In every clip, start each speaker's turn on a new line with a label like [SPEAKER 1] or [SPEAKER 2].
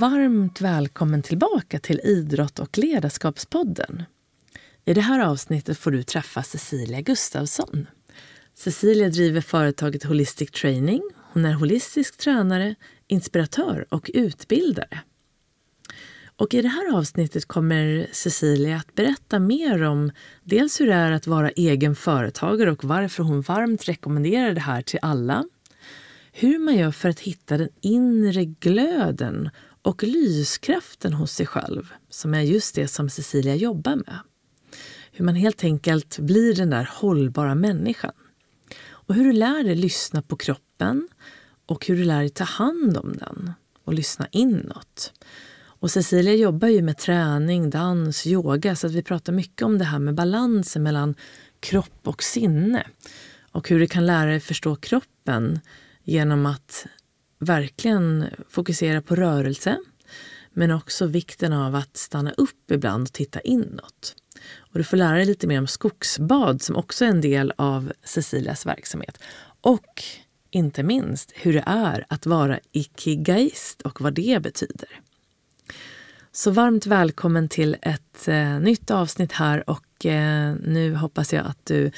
[SPEAKER 1] Varmt välkommen tillbaka till Idrott och ledarskapspodden. I det här avsnittet får du träffa Cecilia Gustafsson. Cecilia driver företaget Holistic Training. Hon är holistisk tränare, inspiratör och utbildare. Och I det här avsnittet kommer Cecilia att berätta mer om dels hur det är att vara egen företagare och varför hon varmt rekommenderar det här till alla. Hur man gör för att hitta den inre glöden och lyskraften hos sig själv, som är just det som Cecilia jobbar med. Hur man helt enkelt blir den där hållbara människan. Och hur du lär dig lyssna på kroppen och hur du lär dig ta hand om den och lyssna inåt. Och Cecilia jobbar ju med träning, dans, yoga så att vi pratar mycket om det här med balansen mellan kropp och sinne. Och hur du kan lära dig förstå kroppen genom att verkligen fokusera på rörelse men också vikten av att stanna upp ibland och titta inåt. Och du får lära dig lite mer om skogsbad som också är en del av Cecilias verksamhet. Och inte minst hur det är att vara ikigaist och vad det betyder. Så varmt välkommen till ett eh, nytt avsnitt här och eh, nu hoppas jag att du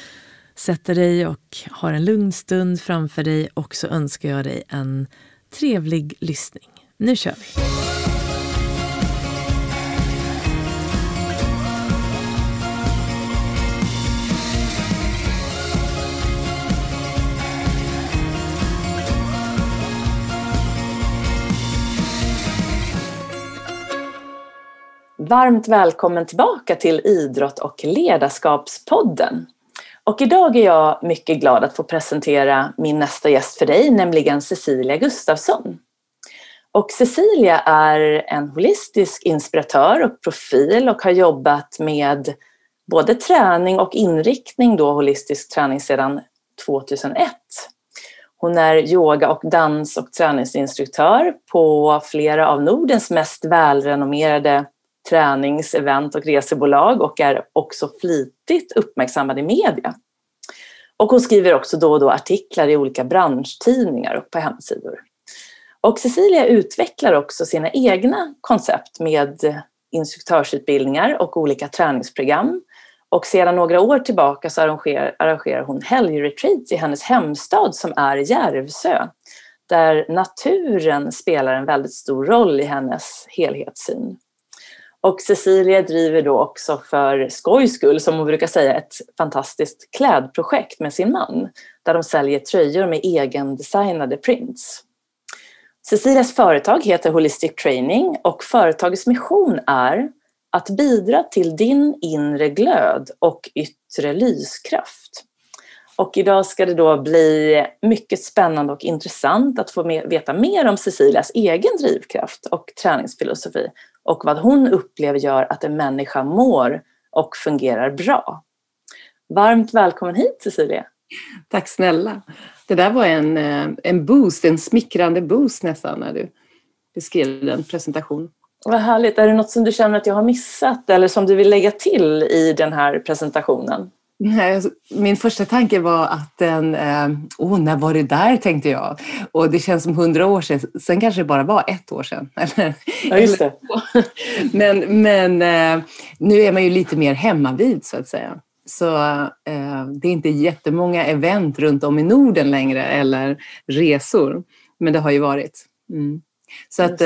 [SPEAKER 1] sätter dig och har en lugn stund framför dig och så önskar jag dig en trevlig lyssning. Nu kör vi! Varmt välkommen tillbaka till Idrott och ledarskapspodden. Och idag är jag mycket glad att få presentera min nästa gäst för dig, nämligen Cecilia Gustafsson. Och Cecilia är en holistisk inspiratör och profil och har jobbat med både träning och inriktning då holistisk träning sedan 2001. Hon är yoga och dans och träningsinstruktör på flera av Nordens mest välrenommerade träningsevent och resebolag och är också flitigt uppmärksammad i media. Och hon skriver också då och då artiklar i olika branschtidningar och på hemsidor. Och Cecilia utvecklar också sina egna koncept med instruktörsutbildningar och olika träningsprogram. Och sedan några år tillbaka så arrangerar, arrangerar hon helgretreats i hennes hemstad som är Järvsö. Där naturen spelar en väldigt stor roll i hennes helhetssyn. Och Cecilia driver då också för skojs skull, som hon brukar säga, ett fantastiskt klädprojekt med sin man. Där de säljer tröjor med egendesignade prints. Cecilias företag heter Holistic Training och företagets mission är att bidra till din inre glöd och yttre lyskraft. Och idag ska det då bli mycket spännande och intressant att få veta mer om Cecilias egen drivkraft och träningsfilosofi och vad hon upplever gör att en människa mår och fungerar bra. Varmt välkommen hit Cecilia!
[SPEAKER 2] Tack snälla! Det där var en, eh, en boost, en smickrande boost nästan när du beskrev den presentationen.
[SPEAKER 1] Vad härligt! Är det något som du känner att jag har missat eller som du vill lägga till i den här presentationen?
[SPEAKER 2] Alltså, min första tanke var att den, eh, åh, när var det där tänkte jag. Och det känns som hundra år sedan, sen kanske det bara var ett år sedan.
[SPEAKER 1] ja, just det.
[SPEAKER 2] men men eh, nu är man ju lite mer hemmavid så att säga. Så eh, det är inte jättemånga event runt om i Norden längre eller resor. Men det har ju varit. Mm. Så att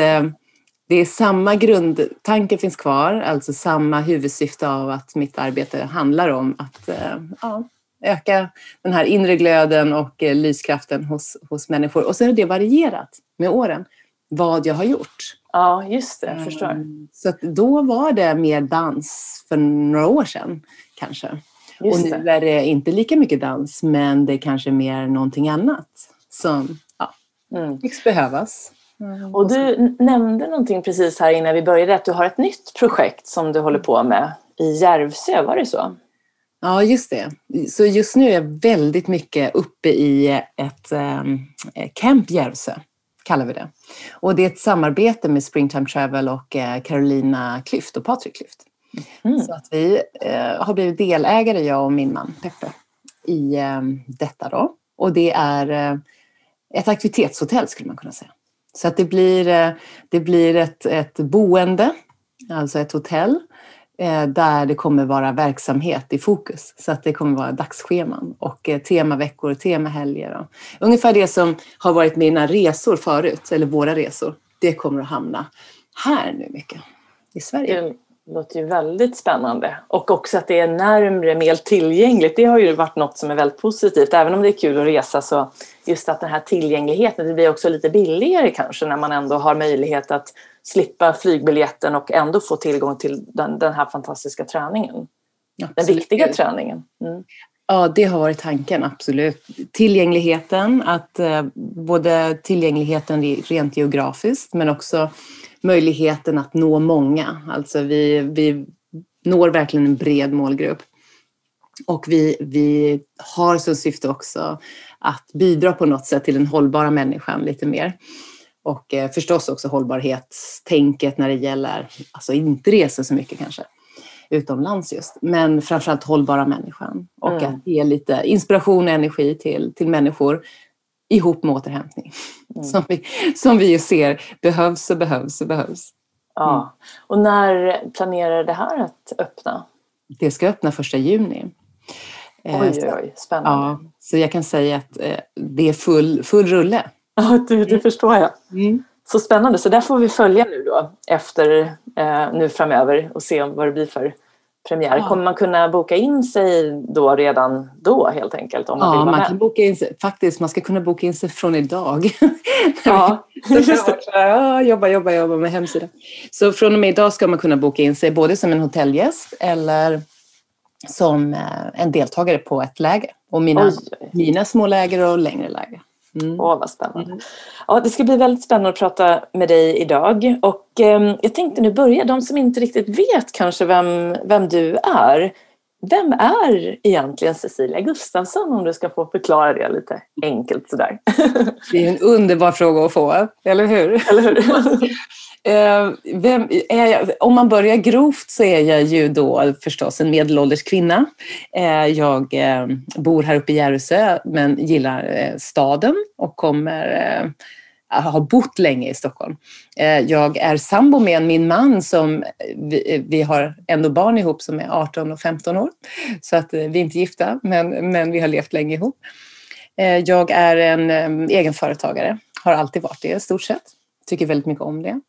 [SPEAKER 2] det är samma grundtanke finns kvar, alltså samma huvudsyfte av att mitt arbete handlar om att eh, ja, öka den här inre glöden och eh, lyskraften hos, hos människor. Och så har det varierat med åren, vad jag har gjort.
[SPEAKER 1] Ja, just det, jag förstår. Mm.
[SPEAKER 2] Så då var det mer dans för några år sedan kanske. Just och nu det. är det inte lika mycket dans, men det är kanske mer någonting annat som ja, mm. tycks behövas.
[SPEAKER 1] Mm. Och du nämnde någonting precis här innan vi började, att du har ett nytt projekt som du håller på med i Järvsö, var det så?
[SPEAKER 2] Ja, just det. Så just nu är jag väldigt mycket uppe i ett um, Camp Järvsö, kallar vi det. Och det är ett samarbete med Springtime Travel och uh, Carolina Klyft och Patrik Klyft. Mm. Så att vi uh, har blivit delägare, jag och min man Peppe, i um, detta då. Och det är uh, ett aktivitetshotell skulle man kunna säga så att det blir, eh, det blir ett, ett boende, alltså ett hotell, eh, där det kommer vara verksamhet i fokus. Så att det kommer vara dagsscheman och eh, temaveckor och temahelger. Ungefär det som har varit mina resor förut, eller våra resor, det kommer att hamna här nu mycket, i Sverige. Mm.
[SPEAKER 1] Det låter ju väldigt spännande. Och också att det är närmre, mer tillgängligt. Det har ju varit något som är väldigt positivt. Även om det är kul att resa så just att den här tillgängligheten, det blir också lite billigare kanske när man ändå har möjlighet att slippa flygbiljetten och ändå få tillgång till den, den här fantastiska träningen. Absolut. Den riktiga träningen. Mm.
[SPEAKER 2] Ja, det har varit tanken, absolut. Tillgängligheten, att eh, både tillgängligheten rent geografiskt men också möjligheten att nå många. Alltså vi, vi når verkligen en bred målgrupp. Och vi, vi har som syfte också att bidra på något sätt till den hållbara människan lite mer. Och eh, förstås också hållbarhetstänket när det gäller, alltså inte resa så mycket kanske, utomlands just, men framförallt hållbara människan. Och mm. att ge lite inspiration och energi till, till människor ihop med återhämtning. Mm. Som, vi, som vi ju ser behövs och behövs och behövs.
[SPEAKER 1] Ja. Mm. Och när planerar det här att öppna?
[SPEAKER 2] Det ska öppna första juni.
[SPEAKER 1] Eh, oj, oj, oj, spännande. Ja,
[SPEAKER 2] så jag kan säga att eh, det är full, full rulle.
[SPEAKER 1] Ja, det, det förstår jag. Mm. Så spännande, så där får vi följa nu då efter eh, nu framöver och se vad det blir för premiär. Ja. Kommer man kunna boka in sig då redan då helt enkelt? Om man
[SPEAKER 2] ja,
[SPEAKER 1] vill
[SPEAKER 2] man
[SPEAKER 1] med?
[SPEAKER 2] kan boka in sig, faktiskt, man ska kunna boka in sig från idag.
[SPEAKER 1] Ja, just det.
[SPEAKER 2] Jobba, jobba, jobba med hemsidan. Så från och med idag ska man kunna boka in sig både som en hotellgäst eller som eh, en deltagare på ett läger. Och mina, mina små läger och längre läger.
[SPEAKER 1] Mm. Åh, vad spännande. Mm. Ja, det ska bli väldigt spännande att prata med dig idag. Och eh, jag tänkte nu börja, de som inte riktigt vet kanske vem, vem du är. Vem är egentligen Cecilia Gustafsson om du ska få förklara det lite enkelt sådär?
[SPEAKER 2] Det är en underbar fråga att få, eller hur?
[SPEAKER 1] Eller hur?
[SPEAKER 2] Eh, vem, jag, om man börjar grovt så är jag ju då förstås en medelålders kvinna. Eh, jag eh, bor här uppe i Järvsö men gillar eh, staden och kommer eh, har bott länge i Stockholm. Eh, jag är sambo med min man som vi, vi, har ändå barn ihop som är 18 och 15 år. Så att vi är inte gifta men, men vi har levt länge ihop. Jag är en egenföretagare, har alltid varit det i stort sett. Tycker väldigt mycket om det.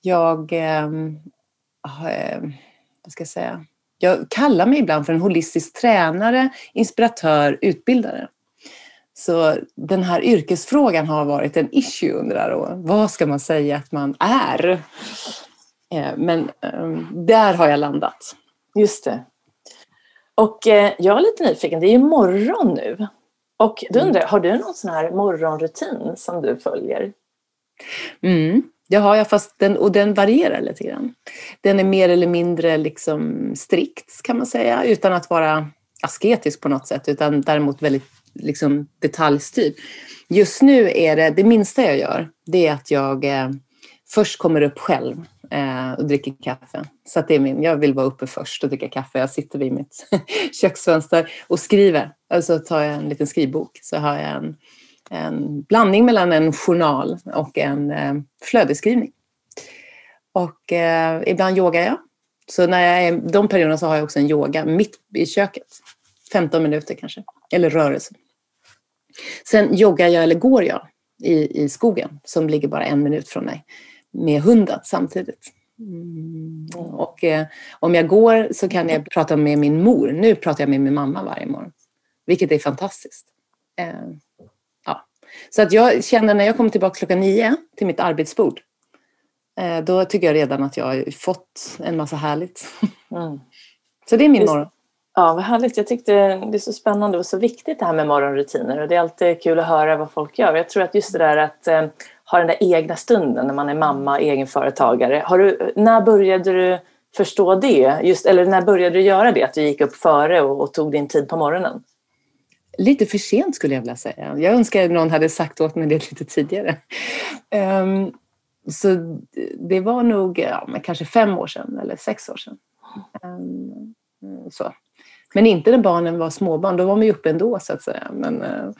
[SPEAKER 2] Jag, eh, vad ska jag säga, jag kallar mig ibland för en holistisk tränare, inspiratör, utbildare. Så den här yrkesfrågan har varit en issue under det här året. Vad ska man säga att man är? Eh, men ehm, där har jag landat.
[SPEAKER 1] Just det. Och eh, jag är lite nyfiken, det är ju morgon nu. Och då mm. undrar har du någon sån här morgonrutin som du följer?
[SPEAKER 2] Mm. Det har jag, fast den, och den varierar lite grann. Den är mer eller mindre liksom strikt kan man säga, utan att vara asketisk på något sätt, utan däremot väldigt liksom, detaljstyrd. Just nu är det, det minsta jag gör, det är att jag eh, först kommer upp själv eh, och dricker kaffe. Så att det är min, jag vill vara uppe först och dricka kaffe. Jag sitter vid mitt köksfönster och skriver. Alltså tar jag en liten skrivbok så har jag en en blandning mellan en journal och en eh, flödesskrivning. Och eh, ibland yogar jag. Så när jag är de perioderna så har jag också en yoga mitt i köket. 15 minuter kanske, eller rörelse. Sen joggar jag eller går jag i, i skogen som ligger bara en minut från mig med hunden samtidigt. Mm. Och eh, om jag går så kan jag prata med min mor. Nu pratar jag med min mamma varje morgon, vilket är fantastiskt. Eh, så att jag känner när jag kommer tillbaka klockan nio till mitt arbetsbord, eh, då tycker jag redan att jag har fått en massa härligt. Mm. Så det är min morgon.
[SPEAKER 1] Ja, vad härligt. Jag tyckte det är så spännande och så viktigt det här med morgonrutiner och det är alltid kul att höra vad folk gör. Jag tror att just det där att eh, ha den där egna stunden när man är mamma, egenföretagare. Har du, när började du förstå det? Just, eller när började du göra det? Att du gick upp före och, och tog din tid på morgonen?
[SPEAKER 2] Lite för sent skulle jag vilja säga. Jag önskar att någon hade sagt åt mig det lite tidigare. Um, så det var nog ja, kanske fem år sedan eller sex år sedan. Um, så. Men inte när barnen var småbarn, då var man ju uppe ändå så att säga. Men, uh,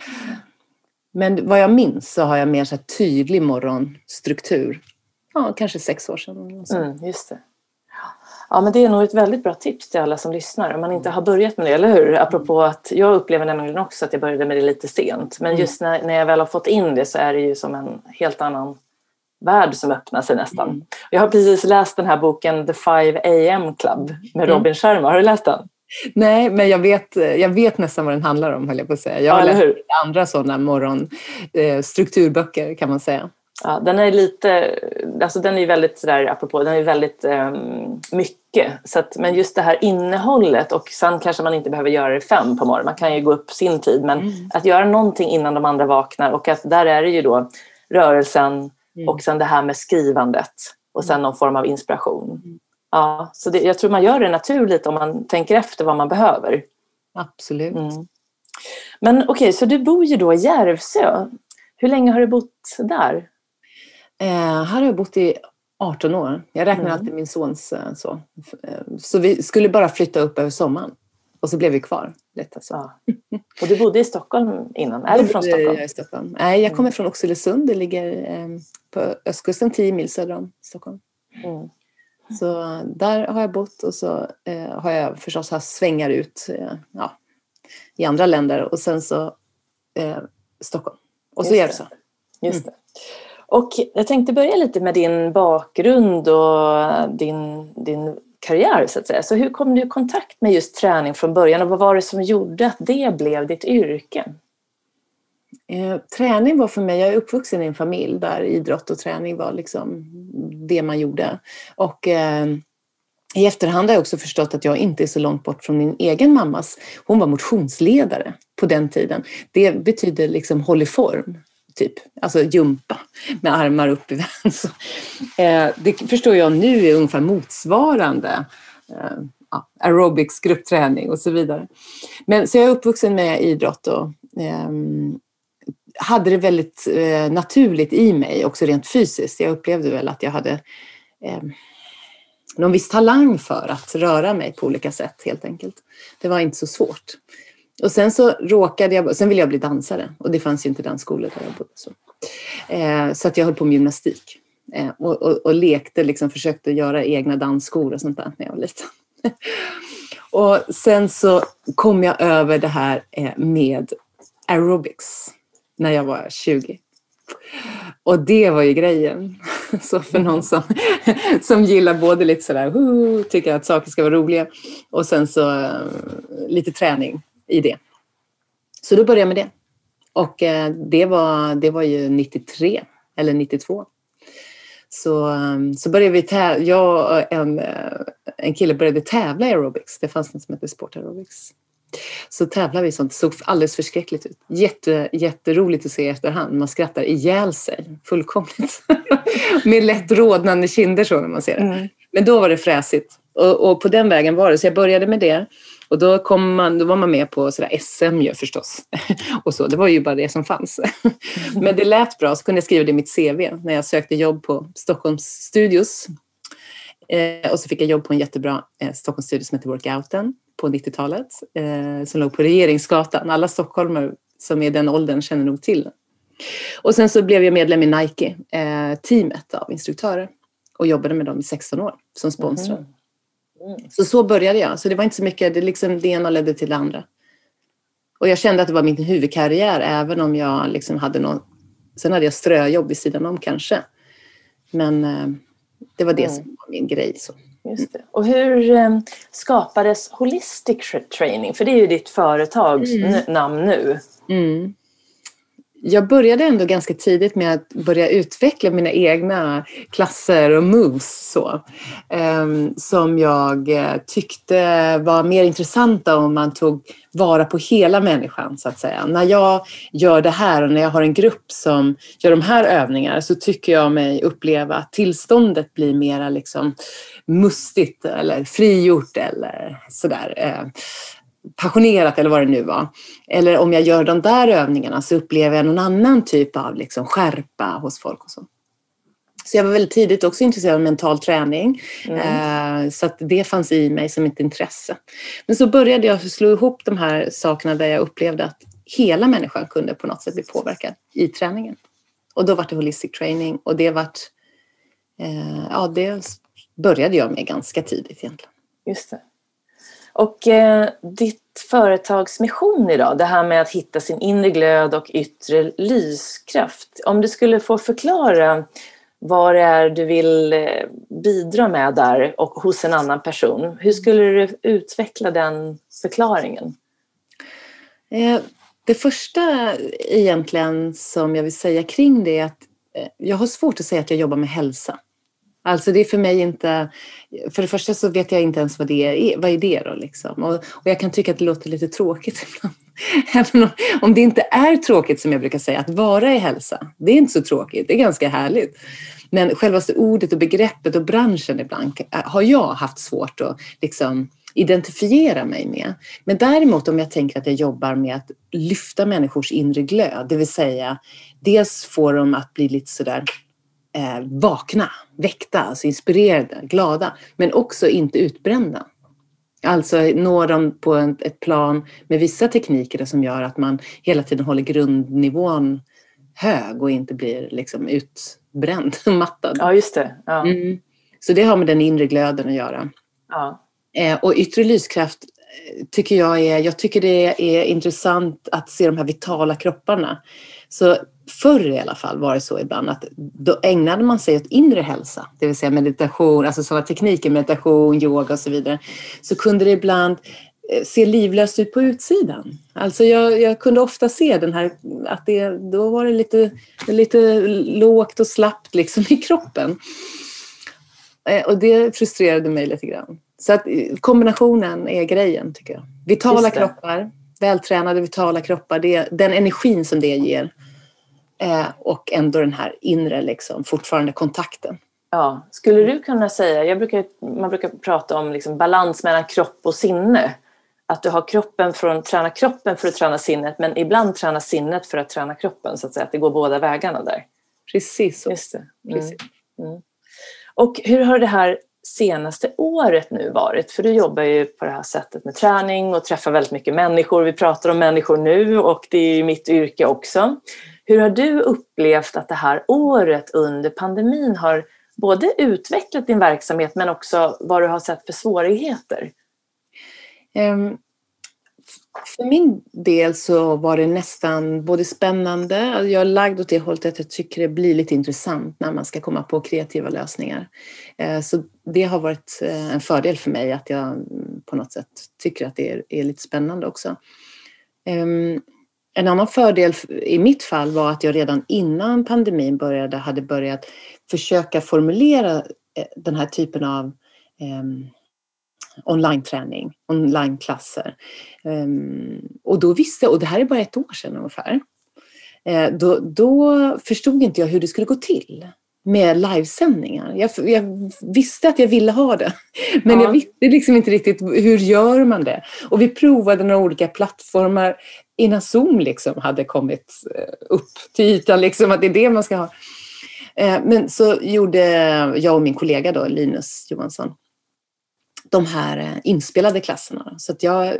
[SPEAKER 2] Men vad jag minns så har jag mer så här tydlig morgonstruktur. Ja, kanske sex år sedan.
[SPEAKER 1] Mm, just det. Ja, men det är nog ett väldigt bra tips till alla som lyssnar om man inte har börjat med det, eller hur? Apropå att jag upplever nämligen också att jag började med det lite sent. Men mm. just när, när jag väl har fått in det så är det ju som en helt annan värld som öppnar sig nästan. Mm. Jag har precis läst den här boken The 5 AM Club med mm. Robin Sharma. Har du läst den?
[SPEAKER 2] Nej, men jag vet, jag vet nästan vad den handlar om, höll jag på att säga. Jag har ja, läst andra sådana morgonstrukturböcker, eh, kan man säga.
[SPEAKER 1] Ja, den är lite, alltså den är väldigt sådär, apropå, den är väldigt um, mycket. Så att, men just det här innehållet och sen kanske man inte behöver göra det fem på morgonen. Man kan ju gå upp sin tid. Men mm. att göra någonting innan de andra vaknar och att där är det ju då rörelsen mm. och sen det här med skrivandet och sen någon form av inspiration. Mm. Ja, så det, jag tror man gör det naturligt om man tänker efter vad man behöver.
[SPEAKER 2] Absolut. Mm.
[SPEAKER 1] Men okej, okay, så du bor ju då i Järvsö. Hur länge har du bott där?
[SPEAKER 2] Eh, här har jag bott i 18 år. Jag räknar mm. alltid min sons eh, så. Eh, så vi skulle bara flytta upp över sommaren. Och så blev vi kvar. Detta, så. Ja.
[SPEAKER 1] Och du bodde i Stockholm innan? Är du från Stockholm? Jag,
[SPEAKER 2] Stockholm. Nej, jag kommer mm. från Oxelösund. Det ligger på östkusten 10 mil söder om Stockholm. Mm. Så där har jag bott och så har jag förstås haft svängar ut ja, i andra länder och sen så eh, Stockholm. Och så Järvsö.
[SPEAKER 1] Just det. Och jag tänkte börja lite med din bakgrund och din, din karriär så att säga. Så hur kom du i kontakt med just träning från början och vad var det som gjorde att det blev ditt yrke?
[SPEAKER 2] Eh, träning var för mig, jag är uppvuxen i en familj där idrott och träning var liksom det man gjorde. Och eh, i efterhand har jag också förstått att jag inte är så långt bort från min egen mammas. Hon var motionsledare på den tiden. Det betyder liksom håll i form typ. Alltså jumpa med armar upp i vänster. Eh, det förstår jag nu är ungefär motsvarande eh, aerobics, gruppträning och så vidare. Men så jag är uppvuxen med idrott och eh, hade det väldigt eh, naturligt i mig också rent fysiskt. Jag upplevde väl att jag hade eh, någon viss talang för att röra mig på olika sätt helt enkelt. Det var inte så svårt. Och sen så råkade jag, sen ville jag bli dansare och det fanns ju inte dansskolor där jag bodde. Så, eh, så att jag höll på med gymnastik eh, och, och, och, lekte, liksom försökte göra egna dansskor och sånt där när jag var liten. och sen så kom jag över det här eh, med aerobics när jag var 20. Och det var ju grejen. Så för någon som, som gillar både lite sådär, uh, tycker att saker ska vara roliga och sen så uh, lite träning i det. Så då började jag med det. Och uh, det, var, det var ju 93 eller 92. Så, um, så började vi tävla, jag och en, uh, en kille började tävla i aerobics. Det fanns något som hette sport aerobics. Så tävlade vi sånt. Det såg alldeles förskräckligt ut. Jätte, jätteroligt att se i efterhand. Man skrattar ihjäl sig fullkomligt. Med lätt rodnande kinder så när man ser det. Mm. Men då var det fräsigt. Och, och, på den vägen var det. Så jag började med det. Och då, kom man, då var man med på sådär SM ju förstås. och så. Det var ju bara det som fanns. Men det lät bra, så kunde jag skriva det i mitt CV när jag sökte jobb på Stockholms Studios. Eh, och så fick jag jobb på en jättebra eh, Stockholmsstudio som heter Workouten på 90-talet eh, som låg på Regeringsgatan. Alla stockholmare som är den åldern känner nog till den. Och sen så blev jag medlem i Nike, eh, teamet av instruktörer och jobbade med dem i 16 år som sponsrar. Mm. Mm. Så så började jag. Så det var inte så mycket, det, liksom, det ena ledde till det andra. Och jag kände att det var min huvudkarriär även om jag liksom hade någon... Sen hade jag ströjobb vid sidan om kanske. Men eh, det var det mm. som var min grej. Så.
[SPEAKER 1] Just det. Och hur eh, skapades Holistic Training? För det är ju ditt företags mm. namn nu. Mm
[SPEAKER 2] jag började ändå ganska tidigt med att börja utveckla mina egna klasser och moves så, ehm, som jag eh, tyckte var mer intressanta om man tog vara på hela människan så att säga. När jag gör det här och när jag har en grupp som gör de här övningarna så tycker jag mig uppleva att tillståndet blir mera liksom mustigt eller frigjort eller sådär. Eh. Passionerat eller vad det nu var. Eller om jag gör de där övningarna så upplever jag någon annan typ av liksom skärpa hos folk. och så. Så jag var väldigt tidigt också intresserad av mental träning. Mm. Eh, så att det fanns i mig som ett intresse. Men så började jag slå ihop de här sakerna där jag upplevde att hela människan kunde på något sätt bli påverkad i träningen. Och då var det holistic training och det vart, eh, ja det började jag med ganska tidigt egentligen.
[SPEAKER 1] Just det. Och eh, ditt företags mission idag, det här med att hitta sin inre glöd och yttre lyskraft. Om du skulle få förklara vad det är du vill eh, bidra med där och hos en annan person. Hur skulle du utveckla den förklaringen?
[SPEAKER 2] Eh, det första egentligen som jag vill säga kring det är att eh, jag har svårt att säga att jag jobbar med hälsa. Alltså det är för mig inte, för det första så vet jag inte ens vad det är, vad är det då liksom? Och, och jag kan tycka att det låter lite tråkigt ibland. Även om, om det inte är tråkigt som jag brukar säga, att vara i hälsa. Det är inte så tråkigt, det är ganska härligt. Men självaste ordet och begreppet och branschen ibland eh, har jag haft svårt att liksom identifiera mig med. Men däremot om jag tänker att jag jobbar med att lyfta människors inre glöd, det vill säga dels få dem att bli lite sådär eh, vakna, väckta, alltså inspirerade, glada, men också inte utbrända. Alltså nå dem på ett plan med vissa tekniker som gör att man hela tiden håller grundnivån hög och inte blir liksom utbränd mattad.
[SPEAKER 1] Ja, just det. Ja.
[SPEAKER 2] Mm. Så det har med den inre glöden att göra.
[SPEAKER 1] Ja.
[SPEAKER 2] Eh, och yttre lyskraft eh, tycker jag är, jag tycker det är intressant att se de här vitala kropparna. Så förr i alla fall var det så ibland att då ägnade man sig åt inre hälsa, det vill säga meditation, alltså sådana tekniker, meditation, yoga och så vidare. Så kunde det ibland eh, se livlöst ut på utsidan. Alltså jag, jag, kunde ofta se den här, att det, då var det lite, lite lågt och slappt liksom i kroppen. Eh, och det frustrerade mig lite grann. Så att eh, kombinationen är grejen tycker jag. Vitala kroppar, vältränade vitala kroppar, det, den energin som det ger Eh, och ändå den här inre, liksom, fortfarande kontakten.
[SPEAKER 1] Ja. Skulle du kunna säga, jag brukar, man brukar prata om liksom balans mellan kropp och sinne. Att du har kroppen för att träna kroppen för att träna sinnet men ibland träna sinnet för att träna kroppen. Så att, säga, att det går båda vägarna där.
[SPEAKER 2] Precis så.
[SPEAKER 1] Just det. Mm. Precis. Mm. Och hur har det här senaste året nu varit? För du jobbar ju på det här sättet med träning och träffar väldigt mycket människor. Vi pratar om människor nu och det är ju mitt yrke också. Hur har du upplevt att det här året under pandemin har både utvecklat din verksamhet men också vad du har sett för svårigheter?
[SPEAKER 2] Um, för min del så var det nästan både spännande, alltså, jag är lagd åt det hållet att jag tycker det blir lite intressant när man ska komma på kreativa lösningar. Eh, så det har varit eh, en fördel för mig att jag på något sätt tycker att det är lite spännande också. Ehm, en annan fördel i mitt fall var att jag redan innan pandemin började hade börjat försöka formulera eh, den här typen av ehm, online-träning, online-klasser. Um, och då visste och det här är bara ett år sedan ungefär, uh, då, då förstod inte jag hur det skulle gå till med livesändningar. Jag, jag, visste att jag ville ha det, men ja. jag visste liksom inte riktigt hur gör man det. Och vi provade några olika plattformar innan Zoom liksom hade kommit eh, upp till ytan, liksom, att det är det man ska ha. Eh, men så gjorde jag och min kollega då, Linus Johansson de här eh, inspelade klasserna. Så att jag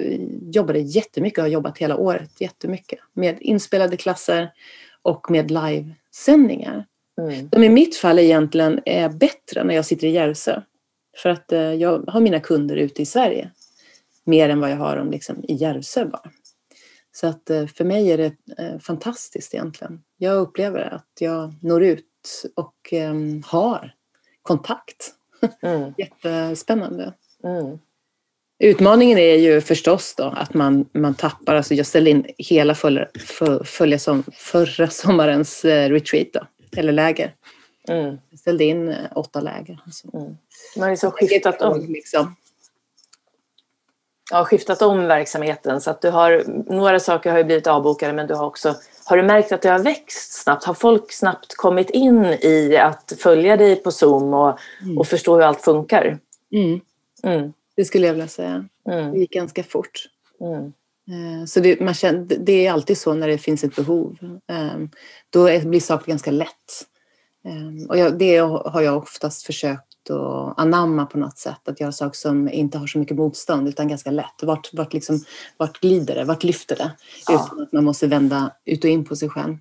[SPEAKER 2] jobbade jättemycket och har jobbat hela året jättemycket med inspelade klasser och med livesändningar. Mm. Som i mitt fall egentligen är bättre när jag sitter i Järvsö. För att jag har mina kunder ute i Sverige. Mer än vad jag har dem liksom i Järvsö bara. Så att eh, för mig är det eh, fantastiskt egentligen. Jag upplever att jag når ut och ehm, har kontakt. Mm. Jättespännande. Mm. Utmaningen är ju förstås då att man, man tappar, alltså jag ställde in hela för, följa som, förra sommarens eh, retreat då, eller läger. Mm. Jag ställde in åtta läger. Alltså. Mm.
[SPEAKER 1] Man har liksom skiftat om. Liksom ja, skiftat om verksamheten så att du har, några saker har ju blivit avbokade men du har också, har du märkt att det har växt snabbt? Har folk snabbt kommit in i att följa dig på Zoom och, mm. och förstå hur allt funkar?
[SPEAKER 2] Mm. Mm. Det skulle jag vilja säga. Mm. Det gick ganska fort. Mm. Eh, så det, man känner, det är alltid så när det finns ett behov. Ehm, då blir saker ganska lätt. Ehm, och jag, det har jag oftast försökt att anamma på något sätt. Att göra saker som inte har så mycket motstånd utan ganska lätt. Vart, vart, liksom, vart glider det? Vart lyfter det? Ja. Utan att man måste vända ut och in på sig själv.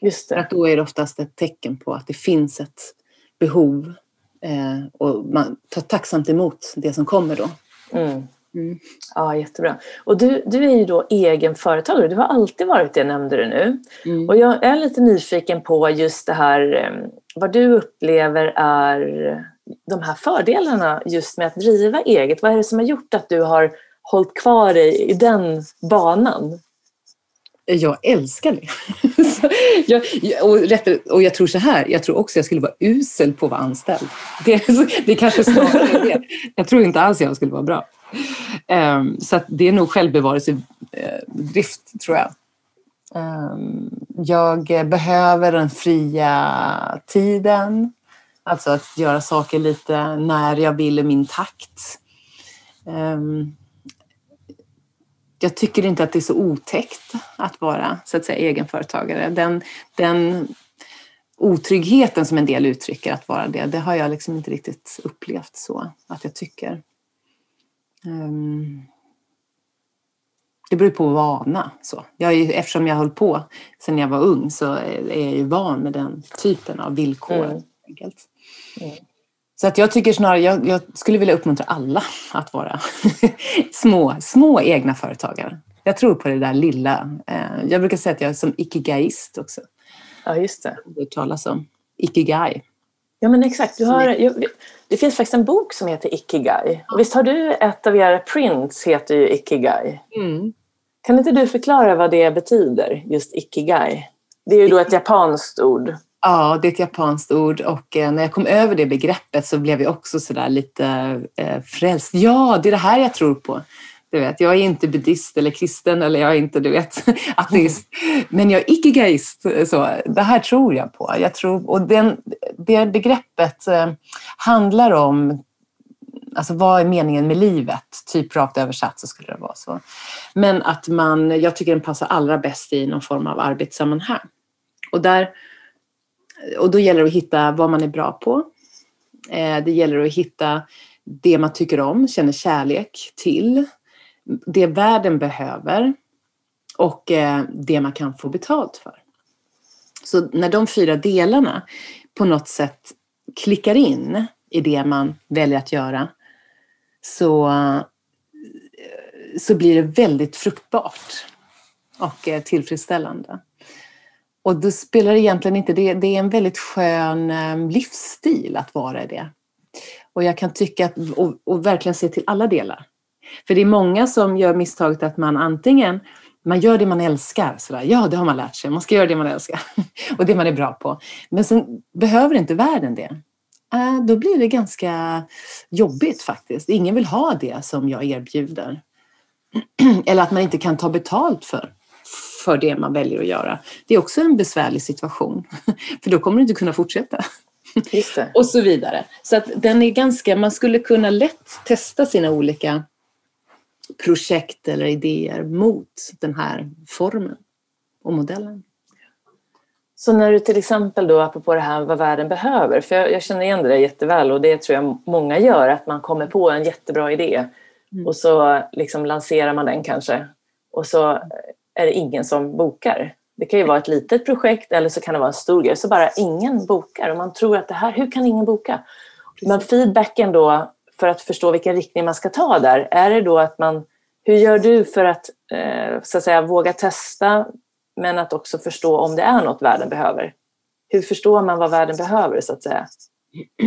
[SPEAKER 1] Just det.
[SPEAKER 2] Att då är det oftast ett tecken på att det finns ett behov eh, och man tar tacksamt emot det som kommer då.
[SPEAKER 1] Mm. Mm. Ja, jättebra. Och du, du är ju då egenföretagare, du har alltid varit det nämnde du nu. Mm. Och jag är lite nyfiken på just det här, eh, vad du upplever är de här fördelarna just med att driva eget. Vad är det som har gjort att du har hållit kvar dig i den banan?
[SPEAKER 2] Jag älskar det. jag, och, rätt, och jag tror så här, jag tror också jag skulle vara usel på att vara anställd. Det, det kanske snarare är det. Jag tror inte alls jag skulle vara bra. Um, så det är nog självbevarelsedrift, tror jag. Um, jag behöver den fria tiden. Alltså att göra saker lite när jag vill i min takt. Um, jag tycker inte att det är så otäckt att vara så att säga, egenföretagare. Den, den otryggheten som en del uttrycker att vara det, det har jag liksom inte riktigt upplevt så att jag tycker. Um, det beror på vana. Så. Jag är, eftersom jag höll på sedan jag var ung så är jag ju van med den typen av villkor. Mm. Mm. Så att jag tycker snarare, jag, jag, skulle vilja uppmuntra alla att vara små, små egna företagare. Jag tror på det där lilla. Eh, jag brukar säga att jag är som ikigaist också.
[SPEAKER 1] Ja, just det.
[SPEAKER 2] Det talas om. Ikigai.
[SPEAKER 1] Ja, men exakt. Du har, det finns faktiskt en bok som heter Ikigai. Och visst har du ett av era prints heter ju Ikigai? Mm. Kan inte du förklara vad det betyder, just Ikigai? Det är ju då ett japanskt ord.
[SPEAKER 2] Ja, det är ett japanskt ord och eh, när jag kom över det begreppet så blev jag också sådär lite eh, frälst. Ja, det är det här jag tror på. Du vet, jag är inte buddhist eller kristen eller jag är inte du vet, ateist. Men jag är icke-geist. Det här tror jag på. Jag tror, och den, det begreppet eh, handlar om Alltså vad är meningen med livet? Typ rakt översatt så skulle det vara så. Men att man, jag tycker den passar allra bäst i någon form av arbetssammanhang. Och, där, och då gäller det att hitta vad man är bra på. Eh, det gäller att hitta det man tycker om, känner kärlek till det världen behöver och eh, det man kan få betalt för. Så när de fyra delarna på något sätt klickar in i det man väljer att göra så, eh, så blir det väldigt fruktbart och tillfredsställande. Och då spelar det egentligen inte, det, det är en väldigt skön eh, livsstil att vara det. Och jag kan tycka att, och, och verkligen se till alla delar. För det är många som gör misstaget att man antingen man gör det man älskar, sådär. ja det har man lärt sig, man ska göra det man älskar och det man är bra på. Men sen behöver inte världen det. Äh, då blir det ganska jobbigt faktiskt. Ingen vill ha det som jag erbjuder. Eller att man inte kan ta betalt för, för det man väljer att göra. Det är också en besvärlig situation, för då kommer du inte kunna fortsätta. och så vidare. Så att den är ganska, man skulle kunna lätt testa sina olika projekt eller idéer mot den här formen och modellen.
[SPEAKER 1] Så när du till exempel då, apropå det här vad världen behöver, för jag, jag känner igen det där jätteväl och det tror jag många gör, att man kommer på en jättebra idé mm. och så liksom lanserar man den kanske och så är det ingen som bokar. Det kan ju vara ett litet projekt eller så kan det vara en stor grej, så bara ingen bokar och man tror att det här, hur kan ingen boka? Men feedbacken då för att förstå vilken riktning man ska ta där, är det då att man, hur gör du för att, eh, så att säga, våga testa men att också förstå om det är något världen behöver? Hur förstår man vad världen behöver så att säga?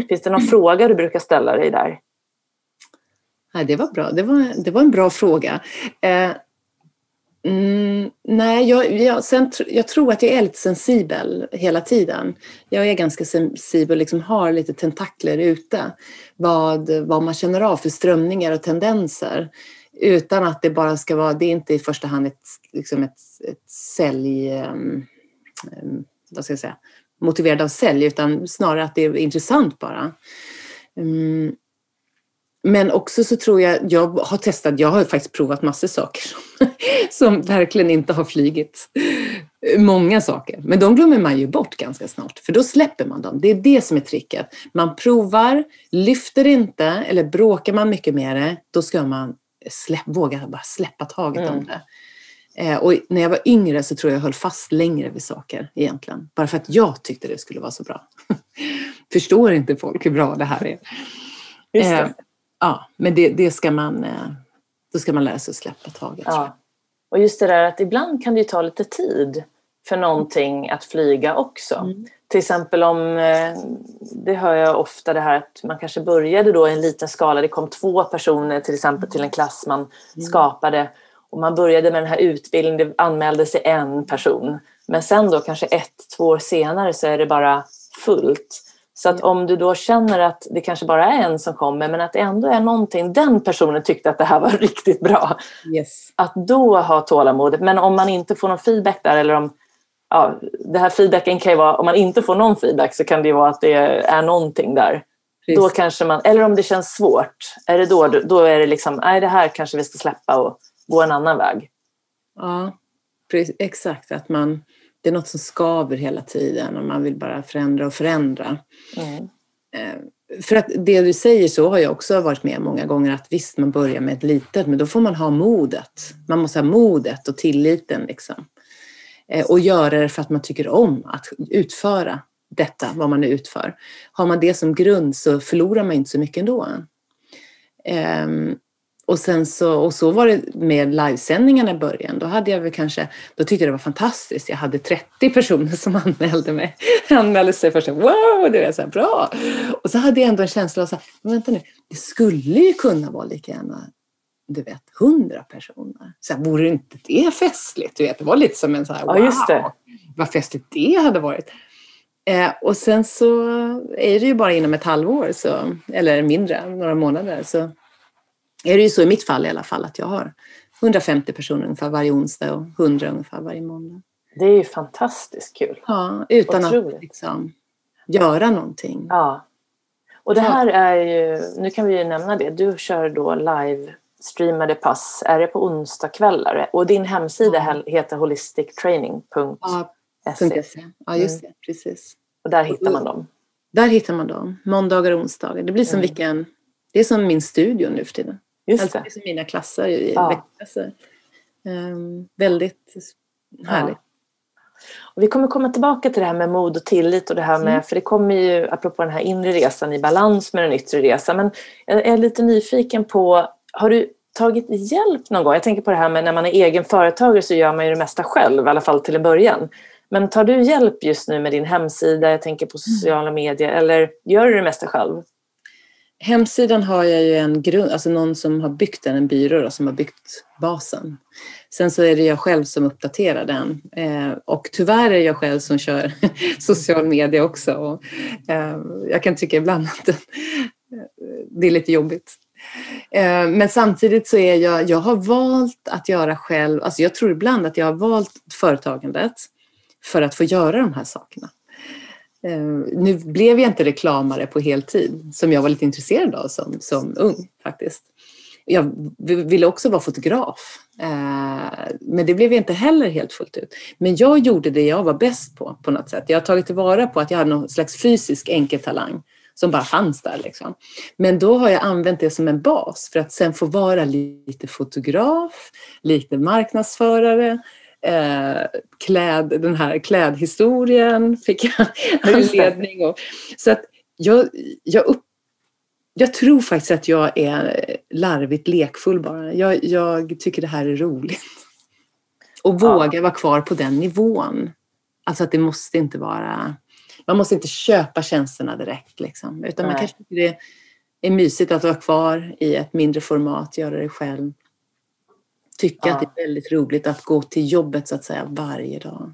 [SPEAKER 1] Finns det någon fråga du brukar ställa dig där?
[SPEAKER 2] Ja, det var bra. Det var, det var en bra fråga. Eh, Mm, nej, jag, jag, sen, jag tror att jag är lite sensibel hela tiden. Jag är ganska sensibel liksom har lite tentakler ute. Vad, vad man känner av för strömningar och tendenser. Utan att det bara ska vara, det är inte i första hand ett, liksom ett, ett sälj... Um, vad ska jag säga? Motiverad av sälj, utan snarare att det är intressant bara. Um, men också så tror jag, jag har testat, jag har faktiskt provat massor saker som verkligen inte har flygit. många saker. Men de glömmer man ju bort ganska snart, för då släpper man dem. Det är det som är tricket. Man provar, lyfter inte eller bråkar man mycket med det, då ska man släpp, våga bara släppa taget mm. om det. Eh, och när jag var yngre så tror jag jag höll fast längre vid saker egentligen. Bara för att jag tyckte det skulle vara så bra. Förstår inte folk hur bra det här är?
[SPEAKER 1] Just det.
[SPEAKER 2] Ja, men det, det, ska man, eh, då ska man lära sig att släppa taget.
[SPEAKER 1] Ja. Och just det där att ibland kan det ta lite tid för någonting att flyga också. Mm. Till exempel om, eh, det hör jag ofta det här att man kanske började då i en liten skala, det kom två personer till exempel till en klass man mm. skapade och man började med den här utbildningen, det anmälde sig en person. Men sen då kanske ett, två år senare så är det bara fullt. Så att om du då känner att det kanske bara är en som kommer men att det ändå är någonting, den personen tyckte att det här var riktigt bra.
[SPEAKER 2] Yes.
[SPEAKER 1] Att då ha tålamodet. Men om man inte får någon feedback där eller om ja, det här feedbacken kan ju vara, om man inte får någon feedback så kan det ju vara att det är någonting där. Precis. Då kanske man, eller om det känns svårt, är det då, då är det liksom, nej det här kanske vi ska släppa och gå en annan väg.
[SPEAKER 2] Ja, precis, exakt. Att man, det är något som skaver hela tiden och man vill bara förändra och förändra. Mm. Eh, för att det du säger så har jag också varit med många gånger att visst, man börjar med ett litet, men då får man ha modet. Man måste ha modet och tilliten liksom. Eh, och göra det för att man tycker om att utföra detta, vad man nu utför. Har man det som grund så förlorar man inte så mycket ändå. Um, och, sen så, och så var det med livesändningarna i början. Då, hade jag väl kanske, då tyckte jag det var fantastiskt. Jag hade 30 personer som anmälde mig. anmälde sig först. Wow, det var så här, bra! Och så hade jag ändå en känsla av att vänta nu, det skulle ju kunna vara lika gärna du vet, hundra personer. Så här, vore inte det festligt? Du vet, det var lite som en så här, wow, ja, just det. vad festligt det hade varit. Eh, och sen så är det ju bara inom ett halvår, så, eller mindre, några månader, så är det ju så i mitt fall i alla fall att jag har 150 personer ungefär varje onsdag och 100 ungefär varje måndag.
[SPEAKER 1] Det är ju fantastiskt kul.
[SPEAKER 2] Ja, utan Otroligt. att liksom göra någonting.
[SPEAKER 1] Ja. Och det här är ju, nu kan vi ju nämna det, du kör då live streamade pass är det på onsdagskvällar och din hemsida mm. heter holistictraining.se.
[SPEAKER 2] Ja, just det, mm. precis.
[SPEAKER 1] Och där hittar man dem?
[SPEAKER 2] Där hittar man dem, måndagar och onsdagar. Det blir som mm. vilken, det är som min studio nu för tiden.
[SPEAKER 1] Just alltså,
[SPEAKER 2] det. som mina klasser i ja. veckklasser. Um, väldigt härligt. Ja.
[SPEAKER 1] Och vi kommer komma tillbaka till det här med mod och tillit och det här med, mm. för det kommer ju apropå den här inre resan i balans med den yttre resan. Men jag är lite nyfiken på har du tagit hjälp någon gång? Jag tänker på det här med när man är egen företagare så gör man ju det mesta själv, i alla fall till en början. Men tar du hjälp just nu med din hemsida, jag tänker på sociala medier, eller gör du det mesta själv?
[SPEAKER 2] Hemsidan har jag ju en grund, alltså någon som har byggt den, en byrå då, som har byggt basen. Sen så är det jag själv som uppdaterar den. Eh, och tyvärr är det jag själv som kör social media också. Och, eh, jag kan tycka ibland att eh, det är lite jobbigt. Eh, men samtidigt så är jag, jag har valt att göra själv, alltså jag tror ibland att jag har valt företagandet för att få göra de här sakerna. Eh, nu blev jag inte reklamare på heltid som jag var lite intresserad av som, som ung faktiskt. Jag ville också vara fotograf, eh, men det blev jag inte heller helt fullt ut. Men jag gjorde det jag var bäst på, på något sätt. Jag har tagit tillvara på att jag hade någon slags fysisk enkeltalang som bara fanns där. Liksom. Men då har jag använt det som en bas för att sen få vara lite fotograf, lite marknadsförare, eh, kläd, den här klädhistorien fick jag anledning. Och, så att jag, jag, upp, jag tror faktiskt att jag är larvigt lekfull bara. Jag, jag tycker det här är roligt. Och våga ja. vara kvar på den nivån. Alltså att det måste inte vara man måste inte köpa tjänsterna direkt. Liksom, utan Nej. man kanske tycker det är mysigt att vara kvar i ett mindre format, göra det själv. Tycka ja. att det är väldigt roligt att gå till jobbet så att säga varje dag.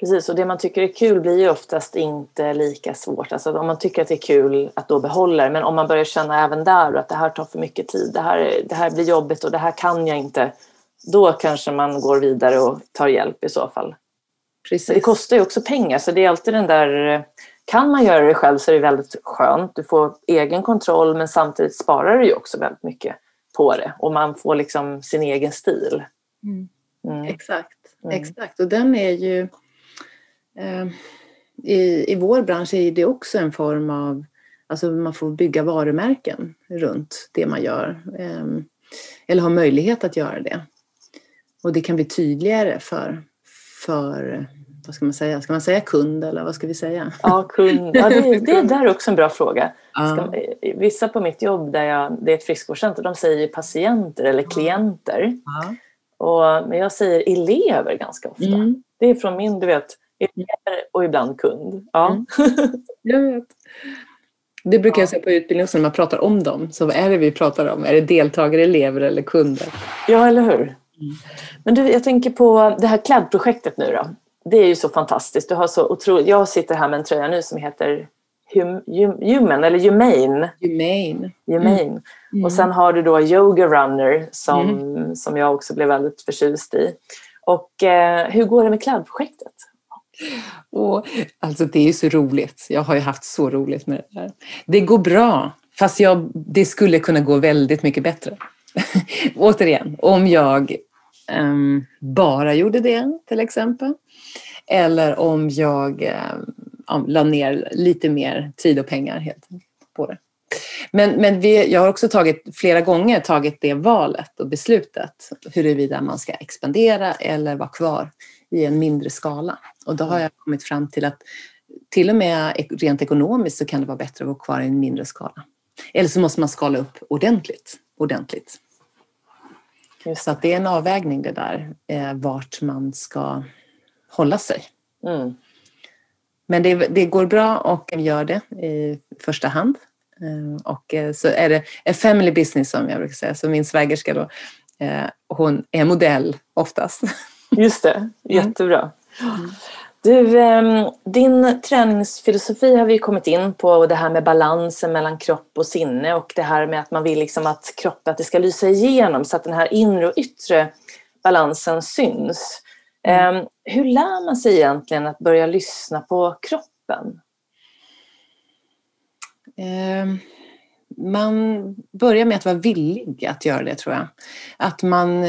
[SPEAKER 1] Precis, och det man tycker är kul blir ju oftast inte lika svårt. Alltså om man tycker att det är kul att då behålla det. Men om man börjar känna även där att det här tar för mycket tid, det här, det här blir jobbigt och det här kan jag inte. Då kanske man går vidare och tar hjälp i så fall. Precis. det kostar ju också pengar så det är alltid den där kan man göra det själv så är det väldigt skönt. Du får egen kontroll men samtidigt sparar du ju också väldigt mycket på det och man får liksom sin egen stil.
[SPEAKER 2] Mm. Mm. Exakt. Mm. Exakt, och den är ju... Eh, i, I vår bransch är det också en form av... Alltså man får bygga varumärken runt det man gör. Eh, eller ha möjlighet att göra det. Och det kan bli tydligare för, för vad ska man säga, ska man säga kund eller vad ska vi säga?
[SPEAKER 1] Ja, kund. Ja, det, det är där också en bra fråga. Ska, vissa på mitt jobb, där jag, det är ett friskvårdscenter, de säger patienter eller klienter. Och, men jag säger elever ganska ofta. Mm. Det är från min, du vet, elever och ibland kund. Ja. Mm.
[SPEAKER 2] Jag vet. Det brukar jag säga på utbildningen också när man pratar om dem. Så vad är det vi pratar om? Är det deltagare, elever eller kunder?
[SPEAKER 1] Ja, eller hur? Mm. Men du, jag tänker på det här klädprojektet nu då. Det är ju så fantastiskt. Du har så otroligt, jag sitter här med en tröja nu som heter hum, hum, Human eller Humane.
[SPEAKER 2] Humane.
[SPEAKER 1] Humane. Mm. Mm. Och sen har du då Yoga Runner som, mm. som jag också blev väldigt förtjust i. Och eh, hur går det med klädprojektet?
[SPEAKER 2] Och, alltså det är så roligt. Jag har ju haft så roligt med det här. Det går bra, fast jag, det skulle kunna gå väldigt mycket bättre. Återigen, om jag um, bara gjorde det till exempel. Eller om jag um, la ner lite mer tid och pengar helt på det. Men, men vi, jag har också tagit, flera gånger tagit det valet och beslutet huruvida man ska expandera eller vara kvar i en mindre skala. Och då har jag kommit fram till att till och med rent ekonomiskt så kan det vara bättre att vara kvar i en mindre skala. Eller så måste man skala upp ordentligt. ordentligt. Så att det är en avvägning det där, eh, vart man ska hålla sig. Mm. Men det, det, går bra och gör det i första hand. Eh, och eh, så är det a family business som jag brukar säga, så min svägerska då, eh, hon är modell oftast.
[SPEAKER 1] Just det, jättebra. Mm. Du, ehm, din träningsfilosofi har vi kommit in på och det här med balansen mellan kropp och sinne och det här med att man vill liksom att kroppen att det ska lysa igenom så att den här inre och yttre balansen syns. Mm. Ehm, hur lär man sig egentligen att börja lyssna på kroppen?
[SPEAKER 2] Ehm, man börjar med att vara villig att göra det tror jag. Att man